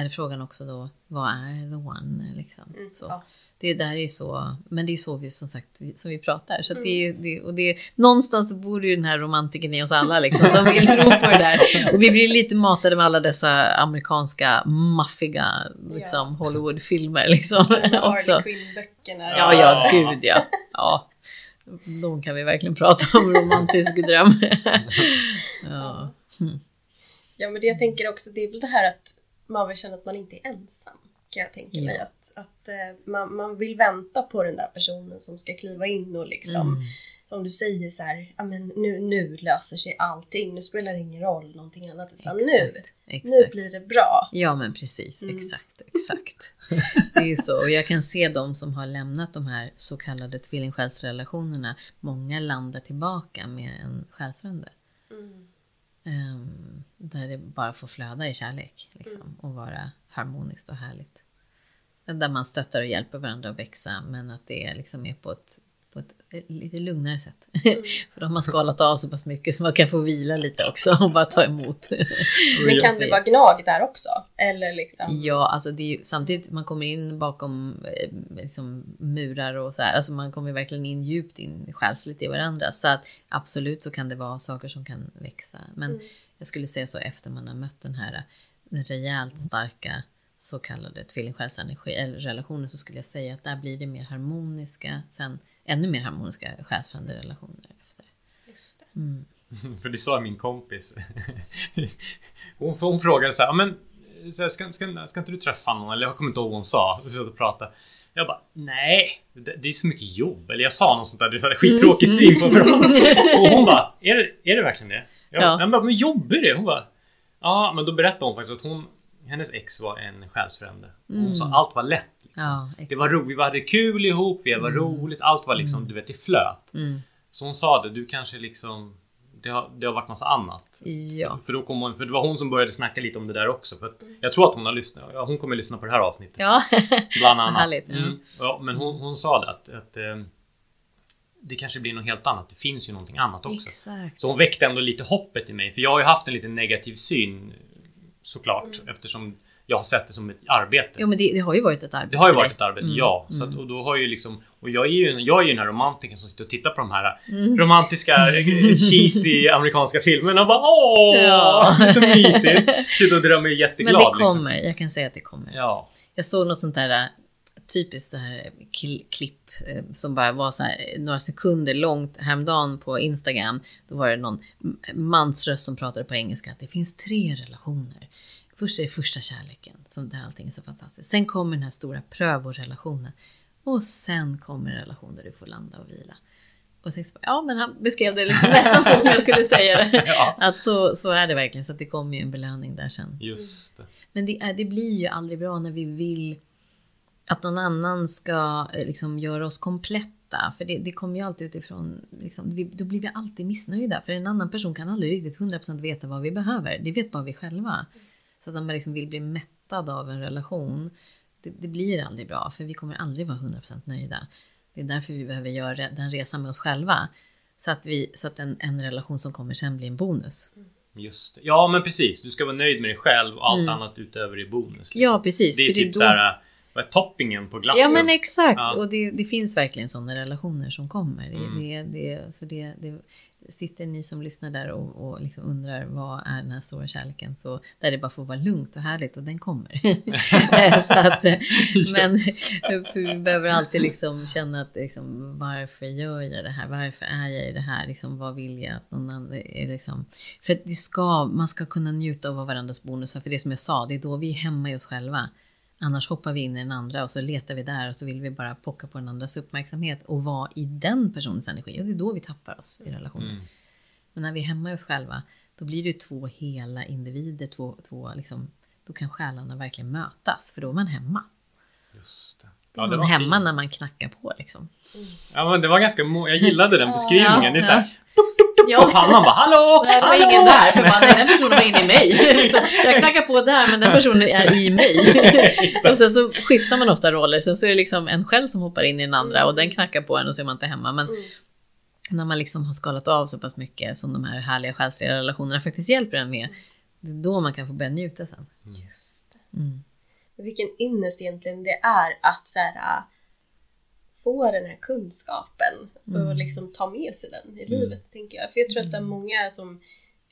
är frågan också då, vad är the one? Liksom. Mm, Så. ja. Det där är så, men det är så vi som sagt som vi pratar. Så att det ju- det, och det, någonstans bor ju den här romantiken i oss alla liksom, som vill tro på det där. Och vi blir lite matade med alla dessa amerikanska maffiga liksom, Hollywoodfilmer liksom. också. Quinn-böckerna. Ja, ja, gud ja. ja. De kan vi verkligen prata om, romantisk dröm. ja. Ja, men det jag tänker också, det är väl det här att man vill känna att man inte är ensam. Kan jag tänka mig. Ja. Att, att eh, man, man vill vänta på den där personen som ska kliva in och liksom, Mm. som du säger så här, ja men nu, nu löser sig allting, nu spelar det ingen roll någonting annat, utan nu, Exakt, nu exakt. blir det bra. Ja men precis, Mm. exakt, exakt. Det är så. Och jag kan se de som har lämnat de här så kallade tvillingsjälsrelationerna. Många landar tillbaka med en själsfrände. Mm. Ehm, där det bara får flöda i kärlek. Liksom, och vara harmoniskt och härligt. Där man stöttar och hjälper varandra att växa men att det liksom är på ett, på ett eh, lite lugnare sätt. För de har skalat av så pass mycket så man kan få vila lite också och bara ta emot. Men kan det vara gnag där också? Eller liksom? Ja, alltså det är ju, samtidigt man kommer in bakom eh, liksom, murar och så här. Alltså man kommer verkligen in djupt in själsligt i varandra. Så att absolut så kan det vara saker som kan växa. Men Mm. jag skulle säga så efter man har mött den här den rejält starka så kallade tvillingsjälsenergi eller relationen så skulle jag säga att där blir det mer harmoniska, sen ännu mer harmoniska själsfrände relationer efter. Just det. Mm. För det sa min kompis. Hon, hon frågade så här, "Ja, men så här, ska, ska, ska inte du träffa någon? Eller jag kommer inte ihåg vad hon sa. Vi satt och pratade. Jag bara, nej, det, det är så mycket jobb. Eller jag sa något sånt där, det är så här skittråkig syn på bra. Och hon bara, är det, är det verkligen det? Jag, Ja. jag bara, men jobbar det? Hon bara, ja, men då berättade hon faktiskt att hon, hennes ex var en själsfrände. Hon sa allt var lätt. Liksom. Ja, det var roligt, vi hade kul ihop, vi var roligt, allt var liksom, du vet, det flöt. Mm. Så hon sa det, du kanske liksom det har, det har varit massa annat. Ja. För, då kom hon, för det var hon som började snacka lite om det där också. För att jag tror att hon har lyssnat. Ja, hon kommer lyssna på det här avsnittet. Ja. Bland annat. Härligt, ja. Mm. Ja, men hon, hon sa det att, att eh, det kanske blir något helt annat. Det finns ju någonting annat också. Exakt. Så hon väckte ändå lite hoppet i mig. För jag har ju haft en lite negativ syn såklart. Eftersom jag har sett det som ett arbete. Jo men det, det har ju varit ett arbete. Det har ju varit ett arbete, Mm, ja. Så att, och då har ju liksom, och jag är ju, jag är ju den här romantiken som sitter och tittar på de här romantiska, eh, cheesy amerikanska filmerna och bara åh! Ja. Så mysigt! Sitter och drömmer Men jätteglad det liksom. kommer, jag kan säga att det kommer. Ja. Jag såg något sånt där äh, typiskt så här kl- klipp eh, som bara var så här eh, några sekunder långt häromdagen på Instagram. Då var det någon mansröst som pratade på engelska att det finns tre relationer. Först är det första kärleken, som där allting är så fantastiskt. Sen kommer den här stora prövorelationen. Och sen kommer en relation där du får landa och vila. Och sen så, ja men han beskrev det liksom nästan så som jag skulle säga det. Ja. Att så, så är det verkligen, så att det kommer ju en belöning där sen. Just det. Men det, är, det blir ju aldrig bra när vi vill att någon annan ska eh, liksom göra oss kompletta. För det, det kommer ju alltid utifrån, liksom, vi, då blir vi alltid missnöjda. För en annan person kan aldrig riktigt 100% veta vad vi behöver. Det vet bara vi själva. Så att man liksom vill bli mättad av en relation, det, det blir aldrig bra. För vi kommer aldrig vara 100% nöjda. Det är därför vi behöver göra den resan med oss själva. Så att, vi, så att en, en relation som kommer sen blir en bonus. Just det. Ja men precis, du ska vara nöjd med dig själv och allt annat utöver är bonus. liksom. Ja, precis. Det är typ då- så här, vad toppingen på glassen? Ja men exakt! Ja. Och det, det finns verkligen sådana relationer som kommer. Mm. det, det, så det, det, sitter ni som lyssnar där och, och liksom undrar vad är den här stora kärleken så där det bara får vara lugnt och härligt och den kommer. att, men för vi behöver alltid liksom känna att liksom, varför gör jag det här? Varför är jag i det här? Liksom, vad vill jag att någon annan är liksom? För det ska, man ska kunna njuta av varandras bonusar. För det som jag sa, det är då vi är hemma i oss själva. Annars hoppar vi in i den andra och så letar vi där och så vill vi bara pocka på den andras uppmärksamhet och vara i den personens energi. Och det är då vi tappar oss i relationen. Mm. Men när vi är hemma i oss själva, då blir det ju två hela individer, två, två liksom, då kan själarna verkligen mötas, för då är man hemma. Just det. Då är det man var hemma fint. när man knackar på liksom. Ja men det var ganska Jag gillade den beskrivningen. Ja, det är så här, ja. på pannan bara hallå! Det var hallå! ingen där, för den personen var inne i mig. Liksom, jag knackar på där, men den personen är i mig. och sen så skiftar man ofta roller, sen så är det liksom en själv som hoppar in i den andra och den knackar på en och så är man inte hemma. Men Mm. när man liksom har skalat av så pass mycket som de här härliga själsliga relationerna faktiskt hjälper en med, det är då man kan få börja njuta sen. Just det. Mm. Vilken ynnest egentligen det är att så här, äh, få den här kunskapen och Mm. liksom ta med sig den i livet, tänker jag. För jag tror att så här, många som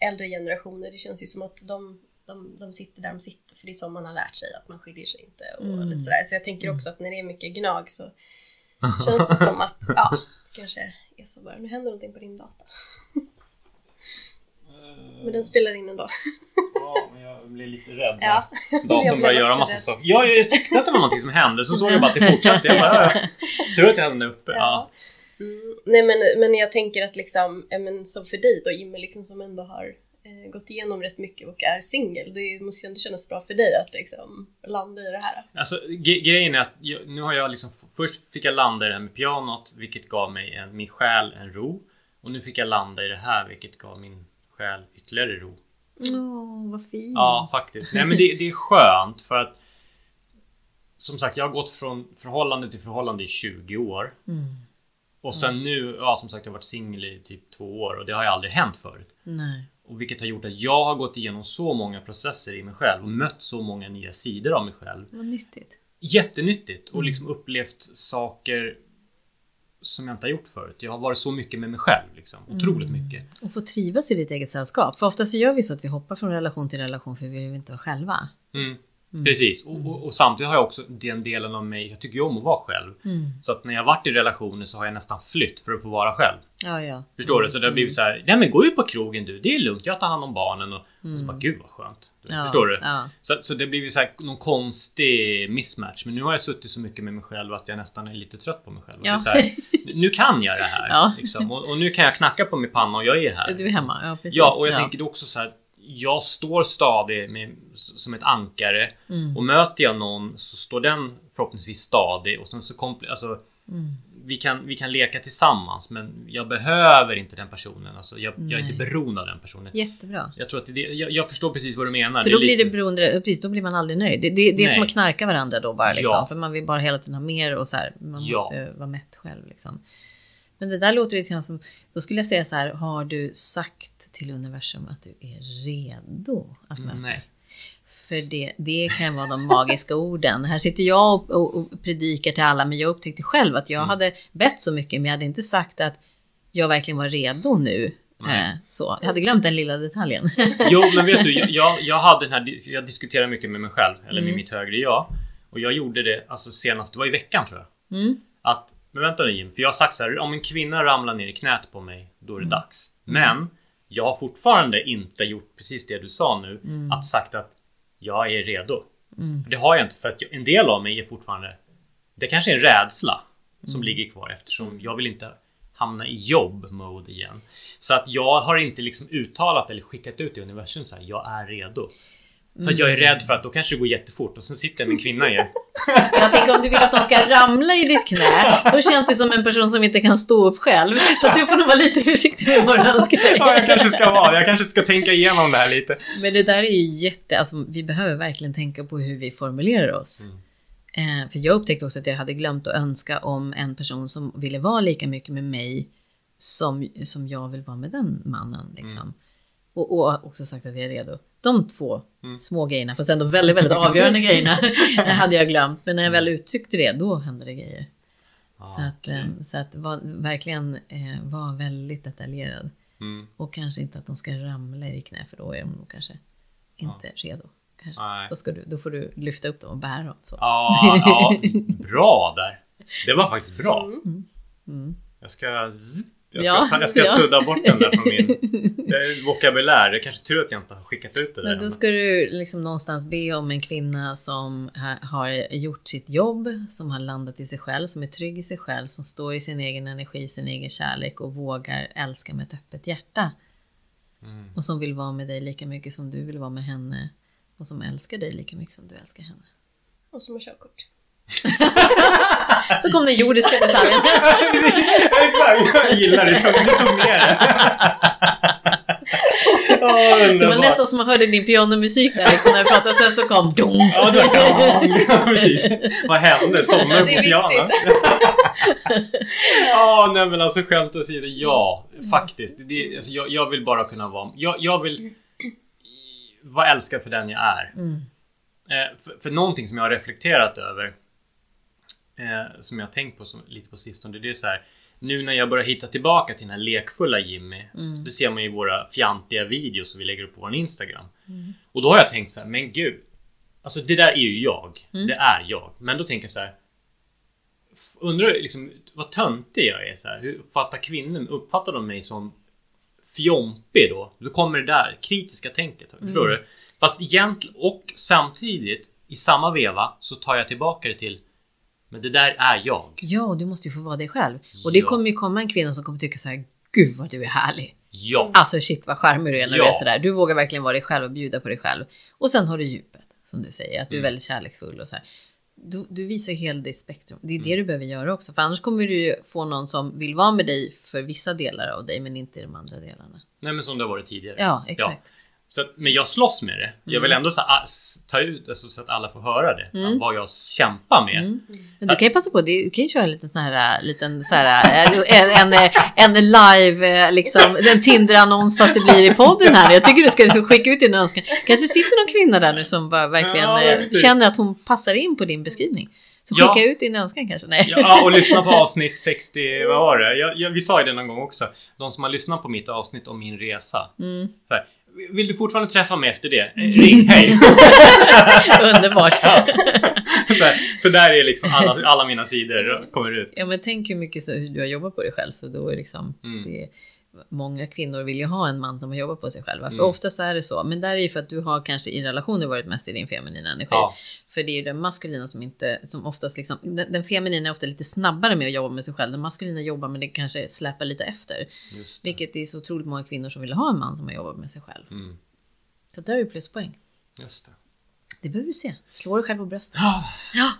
äldre generationer, det känns ju som att de, de, de sitter där de sitter, för det är så man har lärt sig, att man skiljer sig inte och Mm. lite sådär. Så jag tänker också att när det är mycket gnag så känns det som att, ja, det kanske är så bara. Nu händer någonting på din data. Men den spelar in ändå. Blev lite rädd. Ja. Datorn började göra massa saker. Ja, jag tyckte att det var någonting som hände, så såg jag bara att det fortsatte. Jag bara, tur att hade den uppe. Ja. Mm. Nej men, men jag tänker att liksom, men som för dig då Jimmy, liksom, som ändå har eh, gått igenom rätt mycket och är singel, det måste ju ändå kännas bra för dig att liksom landa i det här. Alltså ge- grejen är att jag, nu har jag liksom Först fick jag landa i det här med pianot vilket gav mig en, min själ en ro. Och nu fick jag landa i det här vilket gav min själ ytterligare ro. Åh, vad fint! Ja, faktiskt. Nej men det, det är skönt för att Som sagt, jag har gått från förhållande till förhållande i 20 år. Mm. Och sen nu, ja som sagt jag har varit singel i typ två år och det har ju aldrig hänt förut. Nej. Och vilket har gjort att jag har gått igenom så många processer i mig själv och mött så många nya sidor av mig själv. Vad nyttigt. Jättenyttigt och liksom upplevt saker som jag inte har gjort förut. Jag har varit så mycket med mig själv liksom. Otroligt mycket. Och få trivas i ditt eget sällskap. För ofta så gör vi så att vi hoppar från relation till relation för vi vill inte vara själva. Mm. Precis. Och, och, och samtidigt har jag också den delen av mig, jag tycker ju om att vara själv. Mm. Så att när jag varit i relationer så har jag nästan flytt för att få vara själv. Ja, ja. Förstår du? Så det har blivit så här, nej men gå ut på krogen du, det är lugnt, jag tar hand om barnen och, och så bara gud vad skönt. Ja, Förstår du? Så, så det blir så här någon konstig mismatch. Men nu har jag suttit så mycket med mig själv att jag nästan är lite trött på mig själv. Och Ja. Det är så här, nu kan jag det här. Liksom. Och, nu kan jag knacka på min panna och jag är här. Du är liksom. hemma, ja precis. Ja, och jag tänker också så här. Jag står stadig med, som ett ankare Mm. och möter jag någon så står den förhoppningsvis stadig och sen så kompl- alltså, Mm. vi, kan, vi kan leka tillsammans men jag behöver inte den personen. Alltså, jag, jag är inte beroende av den personen. Jättebra. Jag tror att det, jag, jag förstår precis vad du menar. För då blir det beroende, precis, då blir man aldrig nöjd. Det, det, det är som att knarka varandra då bara liksom. Ja. För man vill bara hela tiden ha mer och så här. Man Ja. måste vara mätt själv liksom. Men det där låter lite grann som, då skulle jag säga så här, har du sagt till universum att du är redo att möta? Nej. För det, det kan vara de magiska orden. Här sitter jag och, och, och predikar till alla, men jag upptäckte själv att jag Mm. hade bett så mycket, men jag hade inte sagt att jag verkligen var redo nu. Eh, så. Jag hade glömt den lilla detaljen. Jo, men vet du, jag- jag, hade den här, jag diskuterar mycket med mig själv, eller med Mm. mitt högre jag. Och jag gjorde det alltså senast, det var i veckan tror jag. Mm. Att, men vänta nu Jim, för jag har sagt så här, om en kvinna ramlar ner i knät på mig, då är det Mm. dags. Men, jag har fortfarande inte gjort precis det du sa nu, Mm. att sagt att jag är redo. Mm. Det har jag inte för att jag, en del av mig är fortfarande Det kanske är en rädsla som Mm. ligger kvar eftersom jag vill inte hamna i jobb-mode igen. Så att jag har inte liksom uttalat eller skickat ut i universum så här, jag är redo. För att jag är rädd för att då kanske det går jättefort och sen sitter jag med en kvinna igen. Jag tänker om du vill att de ska ramla i ditt knä, då känns det som en person som inte kan stå upp själv. Så du får nog vara lite försiktig med vad du önskar dig. Ja, jag kanske ska vara Jag kanske ska tänka igenom det här lite. Men det där är ju jätte, alltså vi behöver verkligen tänka på hur vi formulerar oss. Mm. Eh, för jag upptäckte också att jag hade glömt att önska om en person som ville vara lika mycket med mig som, som jag vill vara med den mannen. Liksom. Mm. Och, och också sagt att jag är redo. De två Mm. små grejerna, fast ändå väldigt, väldigt avgörande grejerna, hade jag glömt. Men när jag väl uttryckte det, då hände det grejer. så att, okej. eh, så att var, verkligen eh, vara väldigt detaljerad. Mm. Och kanske inte att de ska ramla i knä för då är de nog kanske inte redo. Kanske. Nej. Då, ska du, då får du lyfta upp dem och bära dem. Så. Ja, ja, bra där. Det var faktiskt bra. Mm. Jag ska, zzz, jag ska, Ja, jag ska ja. sudda bort den där från min vokabulär. Det är kanske tur att jag inte har skickat ut det där. Men då ska du liksom någonstans be om en kvinna som ha- har gjort sitt jobb, som har landat i sig själv, som är trygg i sig själv, som står i sin egen energi, sin egen kärlek och vågar älska med ett öppet hjärta. Mm. Och som vill vara med dig lika mycket som du vill vara med henne. Och som älskar dig lika mycket som du älskar henne. Och som har körkort. Så kom den jordiska detaljen. Exakt, jag gillar det. Du tog med det. Det var nästan som man hörde din pianomusik där liksom, när jag pratade. Sen så kom dong. Ja, det var ja, precis. Vad hände? Somnade du på pianot? Ja, nej men alltså skämt åsido. Ja, faktiskt. Det, alltså, jag, jag vill bara kunna vara... Jag, jag vill vara älskad för den jag är. Mm. Eh, för, för någonting som jag har reflekterat över eh, Som jag har tänkt på som, lite på sistone Det är så här Nu när jag börjar hitta tillbaka till den här lekfulla Jimmy Mm. Det ser man ju i våra fjantiga videos som vi lägger upp på vår Instagram Mm. Och då har jag tänkt så här, men gud Alltså det där är ju jag Mm. Det är jag Men då tänker jag så här Undrar liksom vad töntig jag är så här. Hur uppfattar kvinnor Uppfattar de mig som Fjompig då? Då kommer det där kritiska tänket Förstår du? Fast egentligen och samtidigt i samma veva så tar jag tillbaka det till Men det där är jag. Ja, och du måste ju få vara dig själv. Och det Ja. kommer ju komma en kvinna som kommer tycka så här, gud vad du är härlig. Ja. Alltså shit vad charmig du är när Ja. du är sådär. Du vågar verkligen vara dig själv och bjuda på dig själv. Och sen har du djupet, som du säger, att du är Mm. väldigt kärleksfull och så här. Du, du visar hela ditt spektrum. Det är Mm. det du behöver göra också. För annars kommer du ju få någon som vill vara med dig för vissa delar av dig, men inte i de andra delarna. Nej men som det har varit tidigare. Ja, exakt. Så att, men jag slåss med det. Jag vill ändå så, här, s- ta ut alltså, så att alla får höra det. Mm. Vad jag kämpar med. Mm. Men du kan ju passa på, du kan ju köra en liten sån här, liten så här, eh, en, en, en live, eh, liksom, en Tinder-annons fast det blir i podden här. Jag tycker du ska liksom skicka ut din önskan. Kanske sitter någon kvinna där nu som bara verkligen Ja, eh, känner att hon passar in på din beskrivning. Så Ja. skicka ut din önskan kanske. Nej. Ja, och lyssna på avsnitt 60, vad var det? Jag, jag, vi sa ju det någon gång också. De som har lyssnat på mitt avsnitt om min resa. Mm. Så här, vill du fortfarande träffa mig efter det? Eh, Ring, hej! Underbart. så här, för där är liksom alla, alla mina sidor kommer ut. Ja men tänk hur mycket så, hur du har jobbat på dig själv så då är liksom Mm. det, Många kvinnor vill ju ha en man som har jobbat på sig själva. För Mm. ofta så är det så. Men där är ju för att du har kanske i relationer varit mest i din feminina energi. Ja. För det är ju den maskulina som inte, som oftast liksom, den, den feminina är ofta lite snabbare med att jobba med sig själv. Den maskulina jobbar men det kanske släpar lite efter. Just det. Vilket det är så otroligt många kvinnor som vill ha en man som har jobbat med sig själv. Mm, Så där är det pluspoäng. just det. Det behöver du se. Slå dig själv på bröstet. Ah, Ja.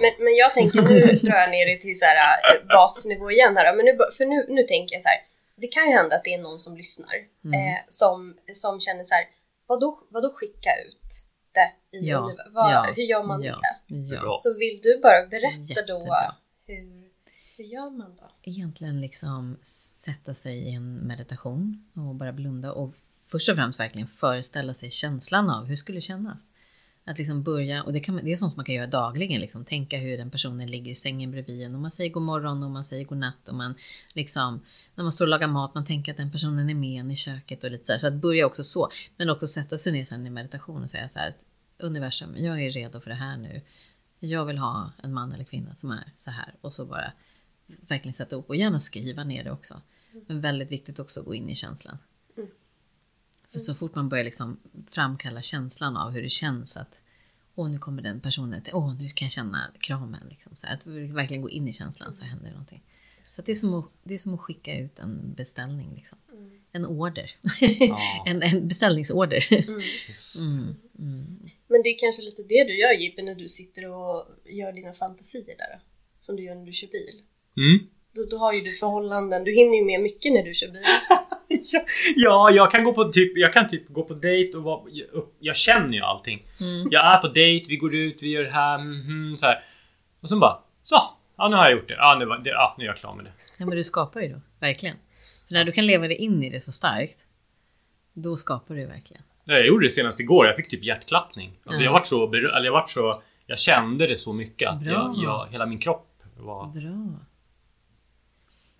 Men, men jag tänker, nu drar jag ner det till så här, eh, basnivå igen här. Men nu, för nu, nu tänker jag så här. Det kan ju hända att det är någon som lyssnar eh, som, som känner så här. Vadå, vadå skicka ut det i Ja, universum? Vad, ja, Hur gör man ja, det? Ja. Så vill du bara berätta då Jättebra. hur, hur gör man då? egentligen liksom sätta sig i en meditation och bara blunda och först och främst verkligen föreställa sig känslan av hur det skulle kännas. Att liksom börja, och det, kan, det är sånt som man kan göra dagligen, liksom, tänka hur den personen ligger i sängen bredvid en och man säger god morgon och man säger god natt och man liksom, när man står och lagar mat, man tänker att den personen är med en i köket och lite så här. Så att börja också så, men också sätta sig ner sen i meditation och säga så här att universum, jag är redo för det här nu. Jag vill ha en man eller kvinna som är så här och så bara verkligen sätta upp och gärna skriva ner det också. Men väldigt viktigt också att gå in i känslan. Mm. För så fort man börjar liksom framkalla känslan av hur det känns att Åh, nu kommer den personen till, åh, nu kan jag känna kramen. Liksom. Så att verkligen går in i känslan så händer det någonting. Så det, är som att, det är som att skicka ut en beställning. Liksom. En order. Ja. en, en beställningsorder. Just. Mm, mm. Men det är kanske lite det du gör Jippi när du sitter och gör dina fantasier där? Som du gör när du kör bil. Mm. Då, då har ju du förhållanden, du hinner ju med mycket när du kör bil. Ja, ja, jag kan gå på typ, jag kan typ gå på dejt och vara, jag, jag känner ju allting. Mm. Jag är på dejt, vi går ut, vi gör det här, mhm, så här. Och sen bara, så! Ja, nu har jag gjort det. Ja, nu, var- det, ja, nu är jag klar med det. Ja, men du skapar ju då, verkligen. För när du kan leva dig in i det så starkt, då skapar du verkligen. Ja, Jag gjorde det senast igår, jag fick typ hjärtklappning. Alltså Ja. jag vart så, eller jag vart så, jag kände det så mycket att jag, jag, hela min kropp var... Bra.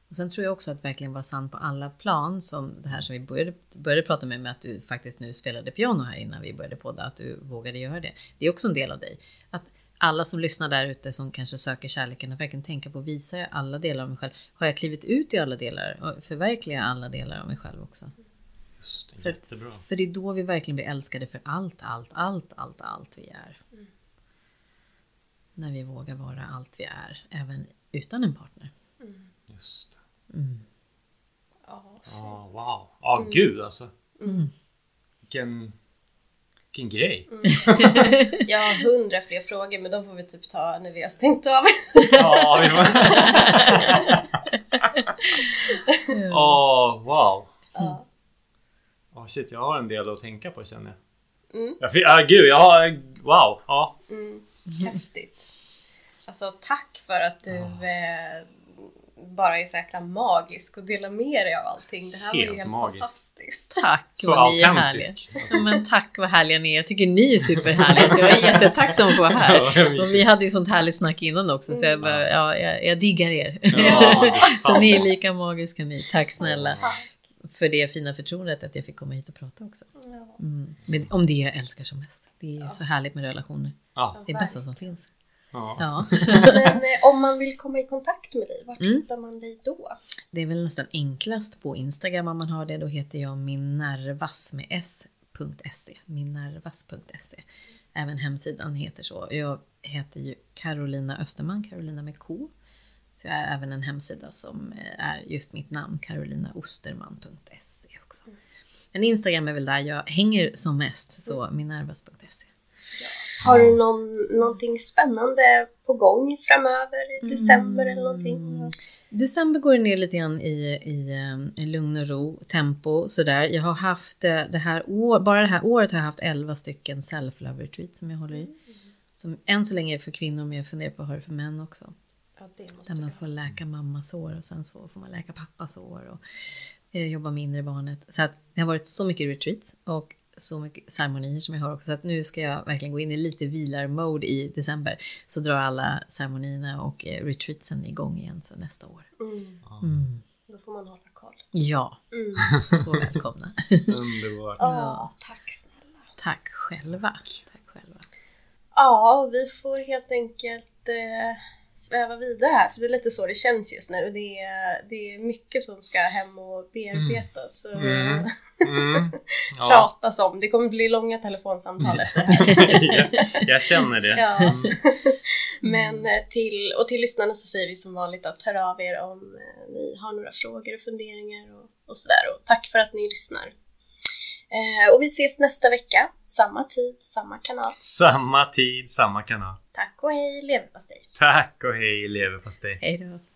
Och sen tror jag också att verkligen vara sann på alla plan, som det här som vi började, började prata med, med att du faktiskt nu spelade piano här innan vi började podda, att du vågade göra det. Det är också en del av dig. Att alla som lyssnar där ute som kanske söker kärleken, att verkligen tänka på, visar jag alla delar av mig själv? Har jag klivit ut i alla delar? Och förverkligar jag alla delar av mig själv också? Just, det, För, jättebra. för det är då vi verkligen blir älskade för allt, allt, allt, allt, allt vi är. När vi vågar vara allt vi är, även utan en partner. Just. Mm. Ja, Ja, wow. Ja, gud alltså. Mm. Vilken... Vilken grej. Jag har hundra fler frågor men de får vi typ ta när vi har stängt av. Ja, vi var... Åh, wow. Ja. Åh shit, jag har en del att tänka på känner jag. Mm. Jag fick, ah, gud, jag har... Wow. Ja. Mm. Häftigt. Alltså tack för att du eh, bara är så jäkla magisk och delar med dig av allting. Det här var ju Helt helt magisk. fantastiskt. Tack Så vad ni är härliga. Alltså. Ja, men tack vad härliga ni är. Jag tycker ni är superhärliga. Så jag är jättetacksam att vara här. Och vi hade ju sånt härligt snack innan också. Så jag, bara, ja, jag, jag diggar er. Ja, så ni är lika magiska ni. Tack snälla. Ja. För det fina förtroendet att jag fick komma hit och prata också. Ja. Mm. Men om det jag älskar som mest. Det är så härligt med relationer. Ja. Det är det bästa som finns. Ja. Ja. Men eh, om man vill komma i kontakt med dig, vart Mm. hittar man dig då? Det är väl nästan enklast på Instagram om man har det. Då heter jag minnervas med s.se. Minnervas.se. Även hemsidan heter så. Jag heter ju Carolina Österman, Carolina med K. Så jag har även en hemsida som eh, är just mitt namn, carolinaosterman.se också. Men Instagram är väl där jag hänger som mest, så minnervas.se. Har du någon, någonting spännande på gång framöver i december eller någonting? Mm. December går ner lite grann i, i, eh, i lugn och ro, tempo sådär. Jag har haft eh, det här år, bara det här året har jag haft 11 stycken self-love retreat som jag håller i. Som än så länge är för kvinnor men jag funderar på att ha det för män också. Ja, Där man får läka mammas sår och sen så får man läka pappas sår och eh, jobba med inre barnet. Så att det har varit så mycket retreats och så mycket ceremonier som jag har också. Så att nu ska jag verkligen gå in i lite vilar-mode i december. Så drar alla ceremonierna och eh, retreatsen igång igen så nästa år. Mm. Mm. Då får man hålla koll. Ja, Mm. så välkomna. Underbart. Ja, tack snälla. Tack själva. Tack själva. Ja, vi får helt enkelt eh, sväva vidare här för det är lite så det känns just nu. Det är, det är mycket som ska hem och bearbetas och Mm. Mm. Ja. pratas om. Det kommer bli långa telefonsamtal efter det här. jag, jag känner det. Ja. Mm. Men eh, till, och till lyssnarna så säger vi som vanligt att hör av er om eh, ni har några frågor och funderingar och, och sådär. Och tack för att ni lyssnar. Eh, och vi ses nästa vecka, samma tid, samma kanal. Samma tid, samma kanal. Tack och hej, leverpastej! Tack och hej leverpastej. Hej då.